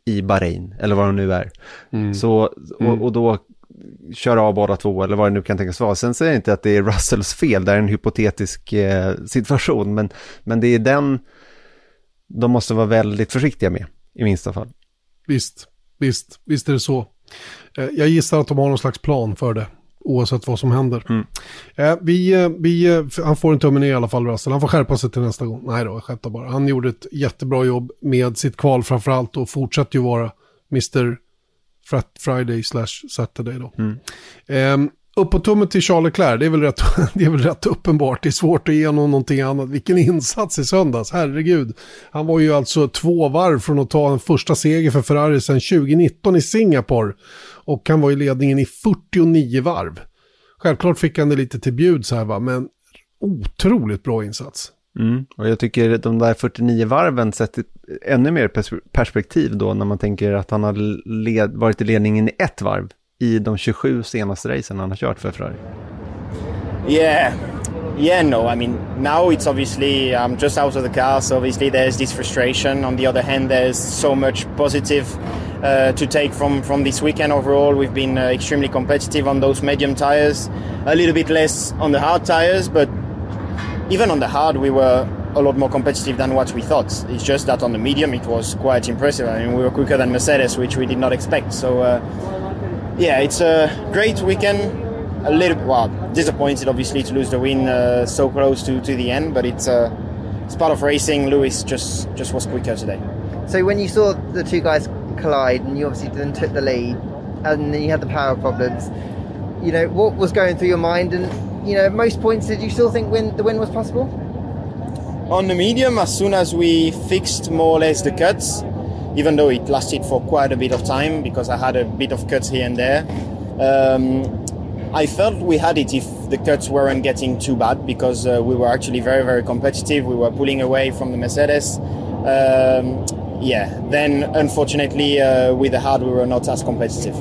I Bahrain, eller vad det nu är. Mm. Så, och, och då köra av båda två eller vad det nu kan tänkas vara. Sen säger jag inte att det är Russells fel, det är en hypotetisk eh, situation, men, men det är den de måste vara väldigt försiktiga med, i minsta fall. Visst, visst, visst är det så. Eh, jag gissar att de har någon slags plan för det, oavsett vad som händer. Mm. Eh, vi, vi, han får en tumme ner i alla fall, Russell. Han får skärpa sig till nästa gång. Nej då, jag bara. Han gjorde ett jättebra jobb med sitt kval framförallt och fortsätter ju vara Mr. Friday slash Saturday då. Mm. Um, upp på tummen till Charles Leclerc, det är, väl rätt, det är väl rätt uppenbart. Det är svårt att ge honom någonting annat. Vilken insats i söndags, herregud. Han var ju alltså två varv från att ta en första seger för Ferrari sedan 2019 i Singapore. Och han var i ledningen i 49 varv. Självklart fick han det lite till bjuds här va, men otroligt bra insats. Mm. Och jag tycker de där 49 varven sätter ännu mer perspektiv då när man tänker att han har led, varit i ledningen i ett varv i de 27 senaste racen han har kört för Ferrari. Yeah, yeah, no. I mean, now it's obviously I'm just out of the car, so obviously there's this frustration. On the other hand, there's so much positive uh, to take from from this weekend overall. We've been uh, extremely competitive on those medium tires, a little bit less on the hard tires, but even on the hard, we were a lot more competitive than what we thought. It's just that on the medium, it was quite impressive. I mean, we were quicker than Mercedes, which we did not expect. So, uh, yeah, it's a great weekend. A little well disappointed, obviously, to lose the win uh, so close to, to the end, but it's uh, it's part of racing. Lewis just just was quicker today. So when you saw the two guys collide, and you obviously then took the lead, and then you had the power problems, you know what was going through your mind, and you know, most points, did you still think win, the win was possible? On the medium, as soon as we fixed more or less the cuts, even though it lasted for quite a bit of time because I had a bit of cuts here and there, um, I felt we had it if the cuts weren't getting too bad because uh, we were actually very, very competitive. We were pulling away from the Mercedes. Um, yeah, then unfortunately, uh, with the hard, we were not as competitive.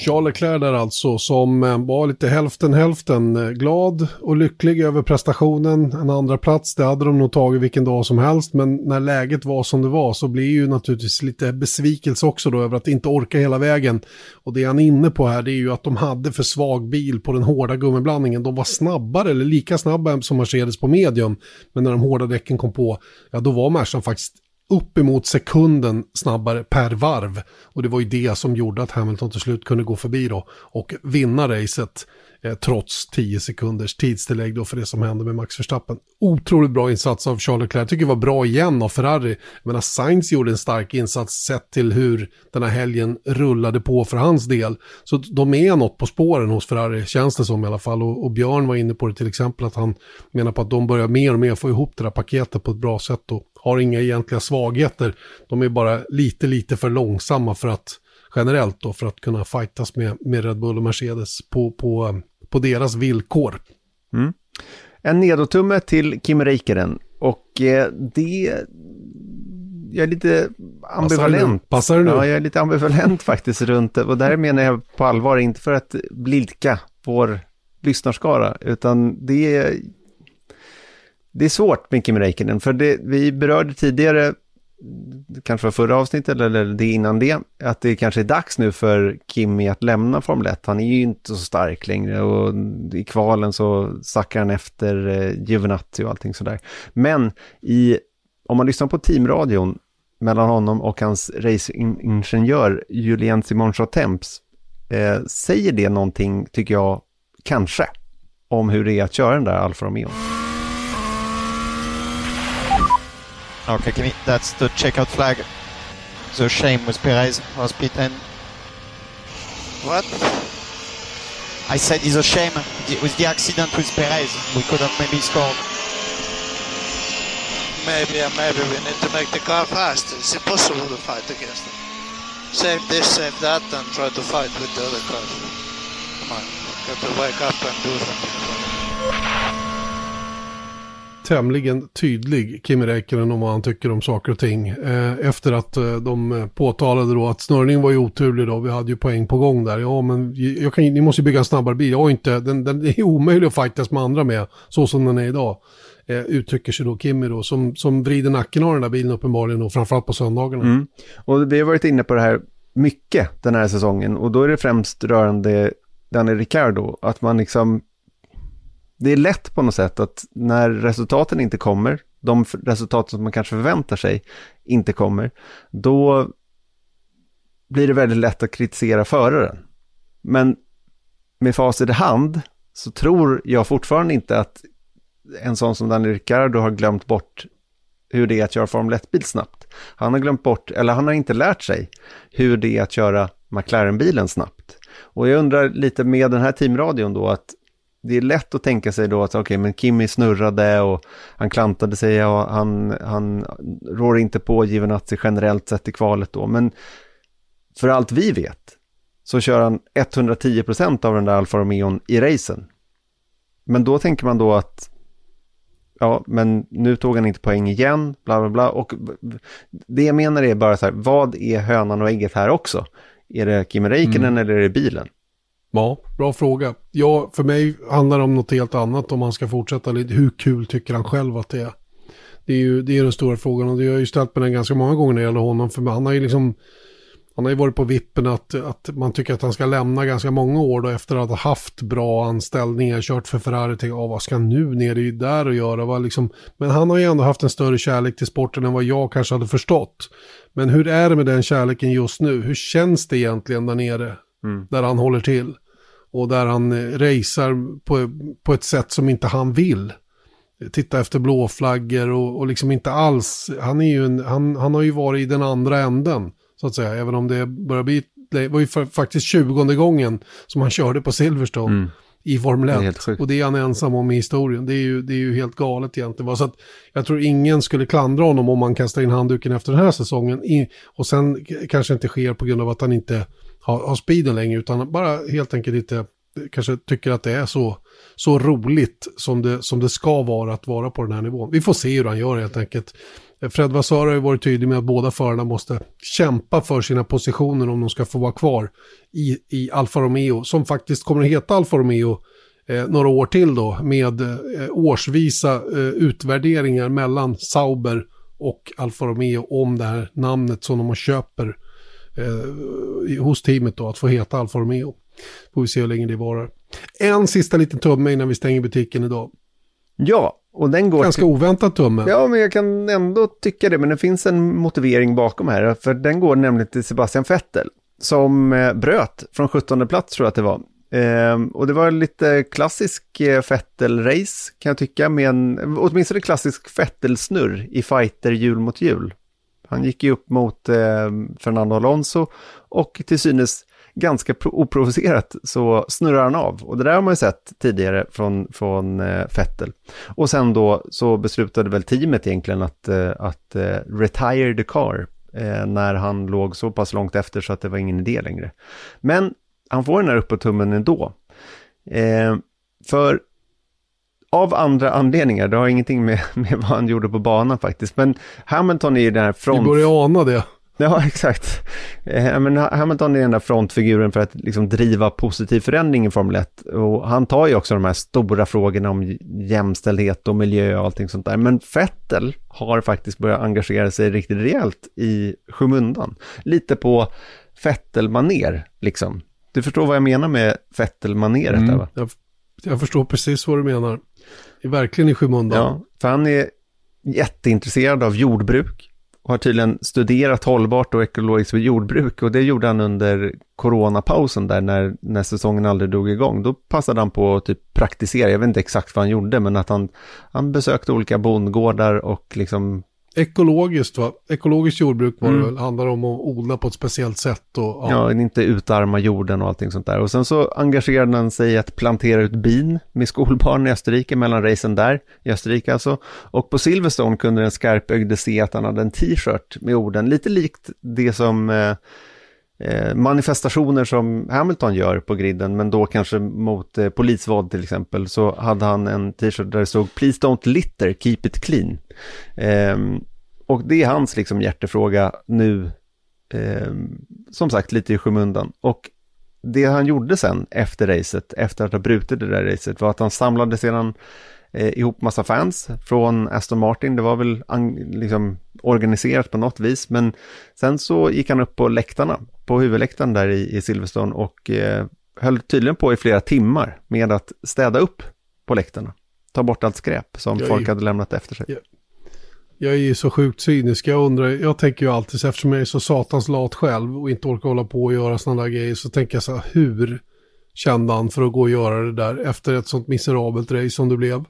Charles Leclerc där alltså som eh, var lite hälften hälften eh, glad och lycklig över prestationen. En andra plats det hade de nog tagit vilken dag som helst men när läget var som det var så blir ju naturligtvis lite besvikelse också då över att inte orka hela vägen. Och det han är inne på här det är ju att de hade för svag bil på den hårda gummiblandningen. De var snabbare eller lika snabba som Mercedes på medium. Men när de hårda däcken kom på, ja då var Mercan faktiskt uppemot sekunden snabbare per varv. Och det var ju det som gjorde att Hamilton till slut kunde gå förbi då och vinna racet eh, trots 10 sekunders tidstillägg då för det som hände med Max Verstappen. Otroligt bra insats av Charles Leclerc. Tycker det var bra igen av Ferrari. Men Sainz gjorde en stark insats sett till hur den här helgen rullade på för hans del. Så de är något på spåren hos Ferrari, känns det som i alla fall. Och, och Björn var inne på det till exempel att han menar på att de börjar mer och mer få ihop det där paketet på ett bra sätt. Och har inga egentliga svagheter. De är bara lite, lite för långsamma för att generellt då för att kunna fightas med, med Red Bull och Mercedes på, på, på deras villkor. Mm. En nedotumme till Kim Räikkönen och eh, det jag är lite ambivalent. Passar det nu? Ja, jag är lite ambivalent faktiskt runt det. Och där menar jag på allvar, inte för att blidka vår lyssnarskara, utan det är det är svårt med Kimi Räikkönen, för det, vi berörde tidigare kanske var förra avsnittet eller det innan det, att det kanske är dags nu för Kimi att lämna Formel 1. Han är ju inte så stark längre och i kvalen så sackar han efter eh, Giovinazzi och allting sådär. Men i, om man lyssnar på teamradion mellan honom och hans racingingenjör Julien Simon Temps eh, säger det någonting, tycker jag, kanske, om hur det är att köra den där Alfa Romeo. Okay, can we, that's the checkout flag. The shame with Perez was beaten. What? I said it's a shame with the accident with Perez. We could have maybe scored. Maybe, uh, maybe we need to make the car faster. It's impossible to fight against them. Save this, save that, and try to fight with the other cars. Come on, got to wake up and do something tämligen tydlig, Kimi Räikkönen, om vad han tycker om saker och ting. Eh, efter att eh, de påtalade då att snörningen var ju oturlig då, vi hade ju poäng på gång där. Ja, men jag kan, ni måste ju bygga en snabbare bil. Jag har inte, den, den är omöjlig att fightas med andra med, så som den är idag. Eh, uttrycker sig då Kimi då, som, som vrider nacken av den där bilen uppenbarligen och framförallt på söndagarna. Mm. Och vi har varit inne på det här mycket den här säsongen och då är det främst rörande Danny Ricardo, att man liksom det är lätt på något sätt att när resultaten inte kommer, de resultat som man kanske förväntar sig inte kommer, då blir det väldigt lätt att kritisera föraren. Men med facit i hand så tror jag fortfarande inte att en sån som Daniel Ricciardo har glömt bort hur det är att köra Formel 1-bil snabbt. Han har glömt bort, eller han har inte lärt sig hur det är att köra McLaren-bilen snabbt. Och jag undrar lite med den här teamradion då att det är lätt att tänka sig då att okej, okay, men Kimmy snurrade och han klantade sig och han, han rår inte på Givenazzi generellt sett i kvalet då. Men för allt vi vet så kör han 110% av den där Alfa Romeon i racen. Men då tänker man då att ja, men nu tog han inte poäng igen, bla bla bla. Och det jag menar är bara så här, vad är hönan och ägget här också? Är det Kimi Räikkönen mm. eller är det bilen? Ja, bra fråga. Ja, för mig handlar det om något helt annat om man ska fortsätta. Hur kul tycker han själv att det är? Det är ju det är den stora frågan och det har jag ju ställt mig den ganska många gånger när det gäller honom. För han har ju liksom, han har ju varit på vippen att, att man tycker att han ska lämna ganska många år då efter att ha haft bra anställningar, kört för Ferrari, till ja, vad ska han nu ner i där och göra? Vad liksom, men han har ju ändå haft en större kärlek till sporten än vad jag kanske hade förstått. Men hur är det med den kärleken just nu? Hur känns det egentligen där nere? Mm. Där han håller till. Och där han eh, racear på, på ett sätt som inte han vill. Titta efter blåflaggor och, och liksom inte alls. Han, är ju en, han, han har ju varit i den andra änden. Så att säga. Även om det börjar bli. Det var ju faktiskt tjugonde gången som han körde på Silverstone. Mm. I Formel 1. och det är han ensam om i historien. Det är ju, det är ju helt galet egentligen. Så att jag tror ingen skulle klandra honom om man kastar in handduken efter den här säsongen. och sen kanske inte sker på grund av att han inte har, har speeden längre utan bara helt enkelt inte kanske tycker att det är så, så roligt som det, som det ska vara att vara på den här nivån. Vi får se hur han gör helt enkelt. Fred Vassar har ju varit tydlig med att båda förarna måste kämpa för sina positioner om de ska få vara kvar i, i Alfa Romeo, som faktiskt kommer att heta Alfa Romeo eh, några år till då, med eh, årsvisa eh, utvärderingar mellan Sauber och Alfa Romeo om det här namnet som de köper eh, hos teamet då, att få heta Alfa Romeo. Får vi se hur länge det varar. En sista liten tumme innan vi stänger butiken idag. Ja, och den går... Ganska till... oväntat tumme. Ja, men jag kan ändå tycka det, men det finns en motivering bakom här, för den går nämligen till Sebastian Vettel, som eh, bröt från 17 plats tror jag att det var. Eh, och det var lite klassisk eh, Vettel-race kan jag tycka, med en, åtminstone klassisk Vettel-snurr i fighter hjul mot hjul. Han gick ju upp mot eh, Fernando Alonso och till synes ganska oprovocerat så snurrar han av. Och det där har man ju sett tidigare från, från eh, Vettel. Och sen då så beslutade väl teamet egentligen att, eh, att eh, retire the car eh, när han låg så pass långt efter så att det var ingen idé längre. Men han får den här uppåt-tummen ändå. Eh, för av andra anledningar, det har ingenting med, med vad han gjorde på banan faktiskt, men Hamilton är ju den här front... Vi börjar ana det. Ja, exakt. Eh, men Hamilton är den där frontfiguren för att liksom driva positiv förändring i Formel 1. Och han tar ju också de här stora frågorna om jämställdhet och miljö och allting sånt där. Men Vettel har faktiskt börjat engagera sig riktigt rejält i skymundan. Lite på Vettel-maner, liksom. Du förstår vad jag menar med Vettel-maneret mm, va? Jag, jag, förstår precis vad du menar. Det är verkligen i skymundan. Ja, för han är jätteintresserad av jordbruk har tydligen studerat hållbart och ekologiskt jordbruk och det gjorde han under coronapausen där när, när säsongen aldrig drog igång. Då passade han på att typ praktisera, jag vet inte exakt vad han gjorde, men att han, han besökte olika bondgårdar och liksom Ekologiskt va? Ekologiskt jordbruk var mm. det väl, handlar om att odla på ett speciellt sätt och... Ja. ja, inte utarma jorden och allting sånt där. Och sen så engagerade han sig i att plantera ut bin med skolbarn i Österrike, mellan racen där, i Österrike alltså. Och på Silverstone kunde den skarpögde se att han hade en t-shirt med orden, lite likt det som eh, eh, manifestationer som Hamilton gör på griden, men då kanske mot eh, polisvåld till exempel, så hade han en t-shirt där det stod “Please don't litter, keep it clean”. Eh, och det är hans liksom hjärtefråga nu, eh, som sagt lite i skymundan. Och det han gjorde sen efter racet, efter att ha brutit det där racet, var att han samlade sedan eh, ihop massa fans från Aston Martin. Det var väl liksom organiserat på något vis, men sen så gick han upp på läktarna, på huvudläktaren där i, i Silverstone och eh, höll tydligen på i flera timmar med att städa upp på läktarna. Ta bort allt skräp som jag folk hade lämnat efter sig. Jag, jag är ju så sjukt cynisk. Jag undrar, jag tänker ju alltid, eftersom jag är så satans lat själv och inte orkar hålla på och göra sådana där grejer, så tänker jag så här, hur kände han för att gå och göra det där efter ett sånt miserabelt race som det blev?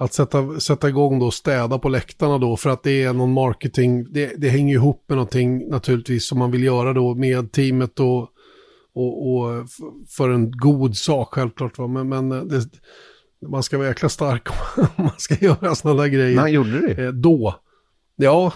Att sätta, sätta igång då och städa på läktarna då för att det är någon marketing, det, det hänger ihop med någonting naturligtvis som man vill göra då med teamet och, och, och för en god sak självklart. Va? Men, men det, man ska vara jäkla stark om man ska göra sådana där grejer. Men han gjorde det? Eh, då. Ja,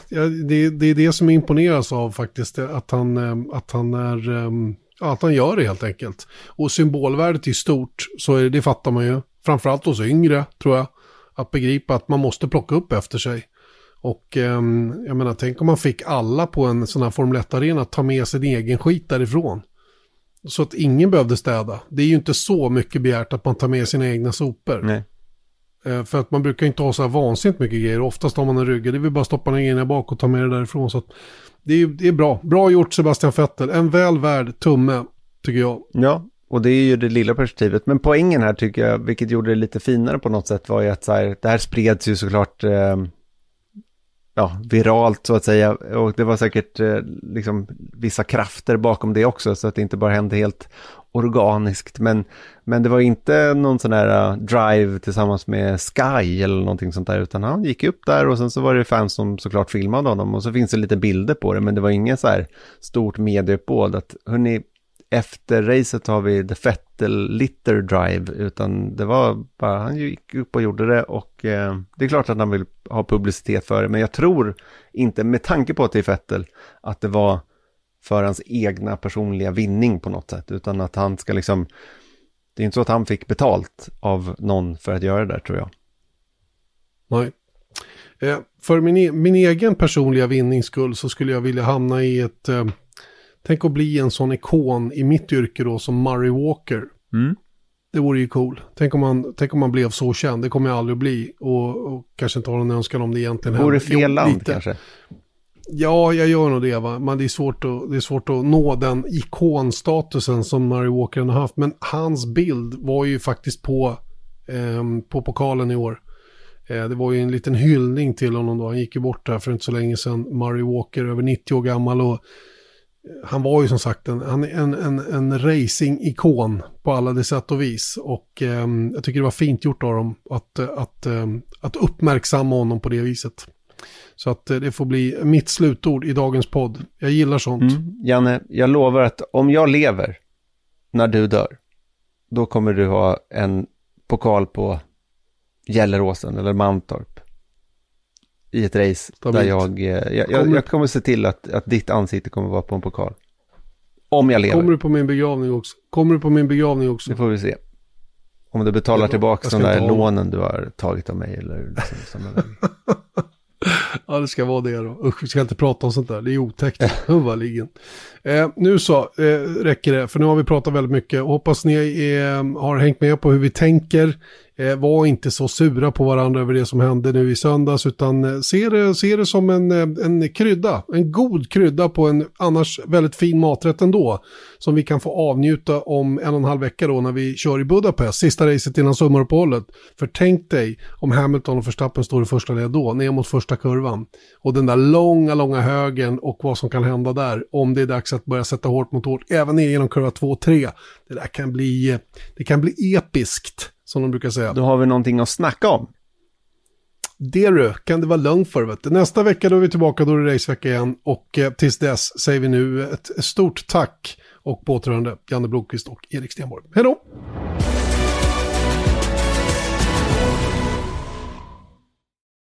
det, det är det som imponeras av faktiskt, att han, eh, att han är, ehm, att han gör det helt enkelt. Och symbolvärdet är stort, så är det, det fattar man ju. Framförallt hos yngre, tror jag att begripa att man måste plocka upp efter sig. Och eh, jag menar, tänk om man fick alla på en sån här Formel 1-arena att ta med sin egen skit därifrån. Så att ingen behövde städa. Det är ju inte så mycket begärt att man tar med sina egna sopor. Nej. Eh, för att man brukar inte ha så här vansinnigt mycket grejer. Oftast har man en rygga. Det vill bara stoppa ner grejerna bak och ta med det därifrån. Så att det, är, det är bra. Bra gjort Sebastian Vettel. En väl värd tumme, tycker jag. Ja, och det är ju det lilla perspektivet. Men poängen här tycker jag, vilket gjorde det lite finare på något sätt, var ju att så här, det här spreds ju såklart eh, ja, viralt så att säga. Och det var säkert eh, liksom vissa krafter bakom det också, så att det inte bara hände helt organiskt. Men, men det var inte någon sån här eh, drive tillsammans med Sky eller någonting sånt där, utan han gick upp där och sen så var det fans som såklart filmade honom och så finns det lite bilder på det, men det var inget så här stort medieuppbåd att, hörni, efter racet har vi The Fettel Litter Drive, utan det var bara, han gick upp och gjorde det och eh, det är klart att han vill ha publicitet för det, men jag tror inte, med tanke på att det är Fettel, att det var för hans egna personliga vinning på något sätt, utan att han ska liksom, det är inte så att han fick betalt av någon för att göra det där tror jag. Nej. Eh, för min, e min egen personliga vinnings skull så skulle jag vilja hamna i ett eh, Tänk att bli en sån ikon i mitt yrke då som Murray Walker. Mm. Det vore ju cool. Tänk om, man, tänk om man blev så känd. Det kommer jag aldrig bli. Och, och kanske inte har någon önskan om det egentligen. Vore fel jo, land lite. kanske? Ja, jag gör nog det. Va? Men det är, svårt att, det är svårt att nå den ikonstatusen som Murray Walker har haft. Men hans bild var ju faktiskt på, eh, på pokalen i år. Eh, det var ju en liten hyllning till honom då. Han gick ju bort där för inte så länge sedan. Murray Walker, över 90 år gammal. och han var ju som sagt en, en, en, en racing-ikon på alla de sätt och vis. Och eh, jag tycker det var fint gjort av dem att, att, eh, att uppmärksamma honom på det viset. Så att eh, det får bli mitt slutord i dagens podd. Jag gillar sånt. Mm. Janne, jag lovar att om jag lever när du dör, då kommer du ha en pokal på Gelleråsen eller Mantorp i ett race Stabilt. där jag, eh, jag, jag, jag, kommer se till att, att ditt ansikte kommer vara på en pokal. Om jag lever. Kommer du på min begravning också? Kommer du på min begravning också? Det får vi se. Om du betalar tillbaka de där lånen du har tagit av mig eller liksom, ja, Ja, det ska vara det då. Usch, vi ska inte prata om sånt där. Det är otäckt. Huvudligen. Eh, nu så, eh, räcker det. För nu har vi pratat väldigt mycket. Hoppas ni eh, har hängt med på hur vi tänker. Eh, var inte så sura på varandra över det som hände nu i söndags. Utan eh, se, det, eh, se det som en, eh, en krydda. En god krydda på en annars väldigt fin maträtt ändå. Som vi kan få avnjuta om en och en halv vecka då när vi kör i Budapest. Sista racet innan sommaruppehållet. För tänk dig om Hamilton och Verstappen står i första led då. Ner mot första kurvan. Och den där långa, långa högen och vad som kan hända där. Om det är dags att börja sätta hårt mot hårt. Även ner genom kurva 2 och 3. Det där kan bli, eh, det kan bli episkt. Som de brukar säga. Då har vi någonting att snacka om. Det du, kan det vara lugnt för. Vet du. Nästa vecka då är vi tillbaka, då är det racevecka igen. Och eh, tills dess säger vi nu ett stort tack och på återhörande Janne Blomqvist och Erik Stenborg. Hej då!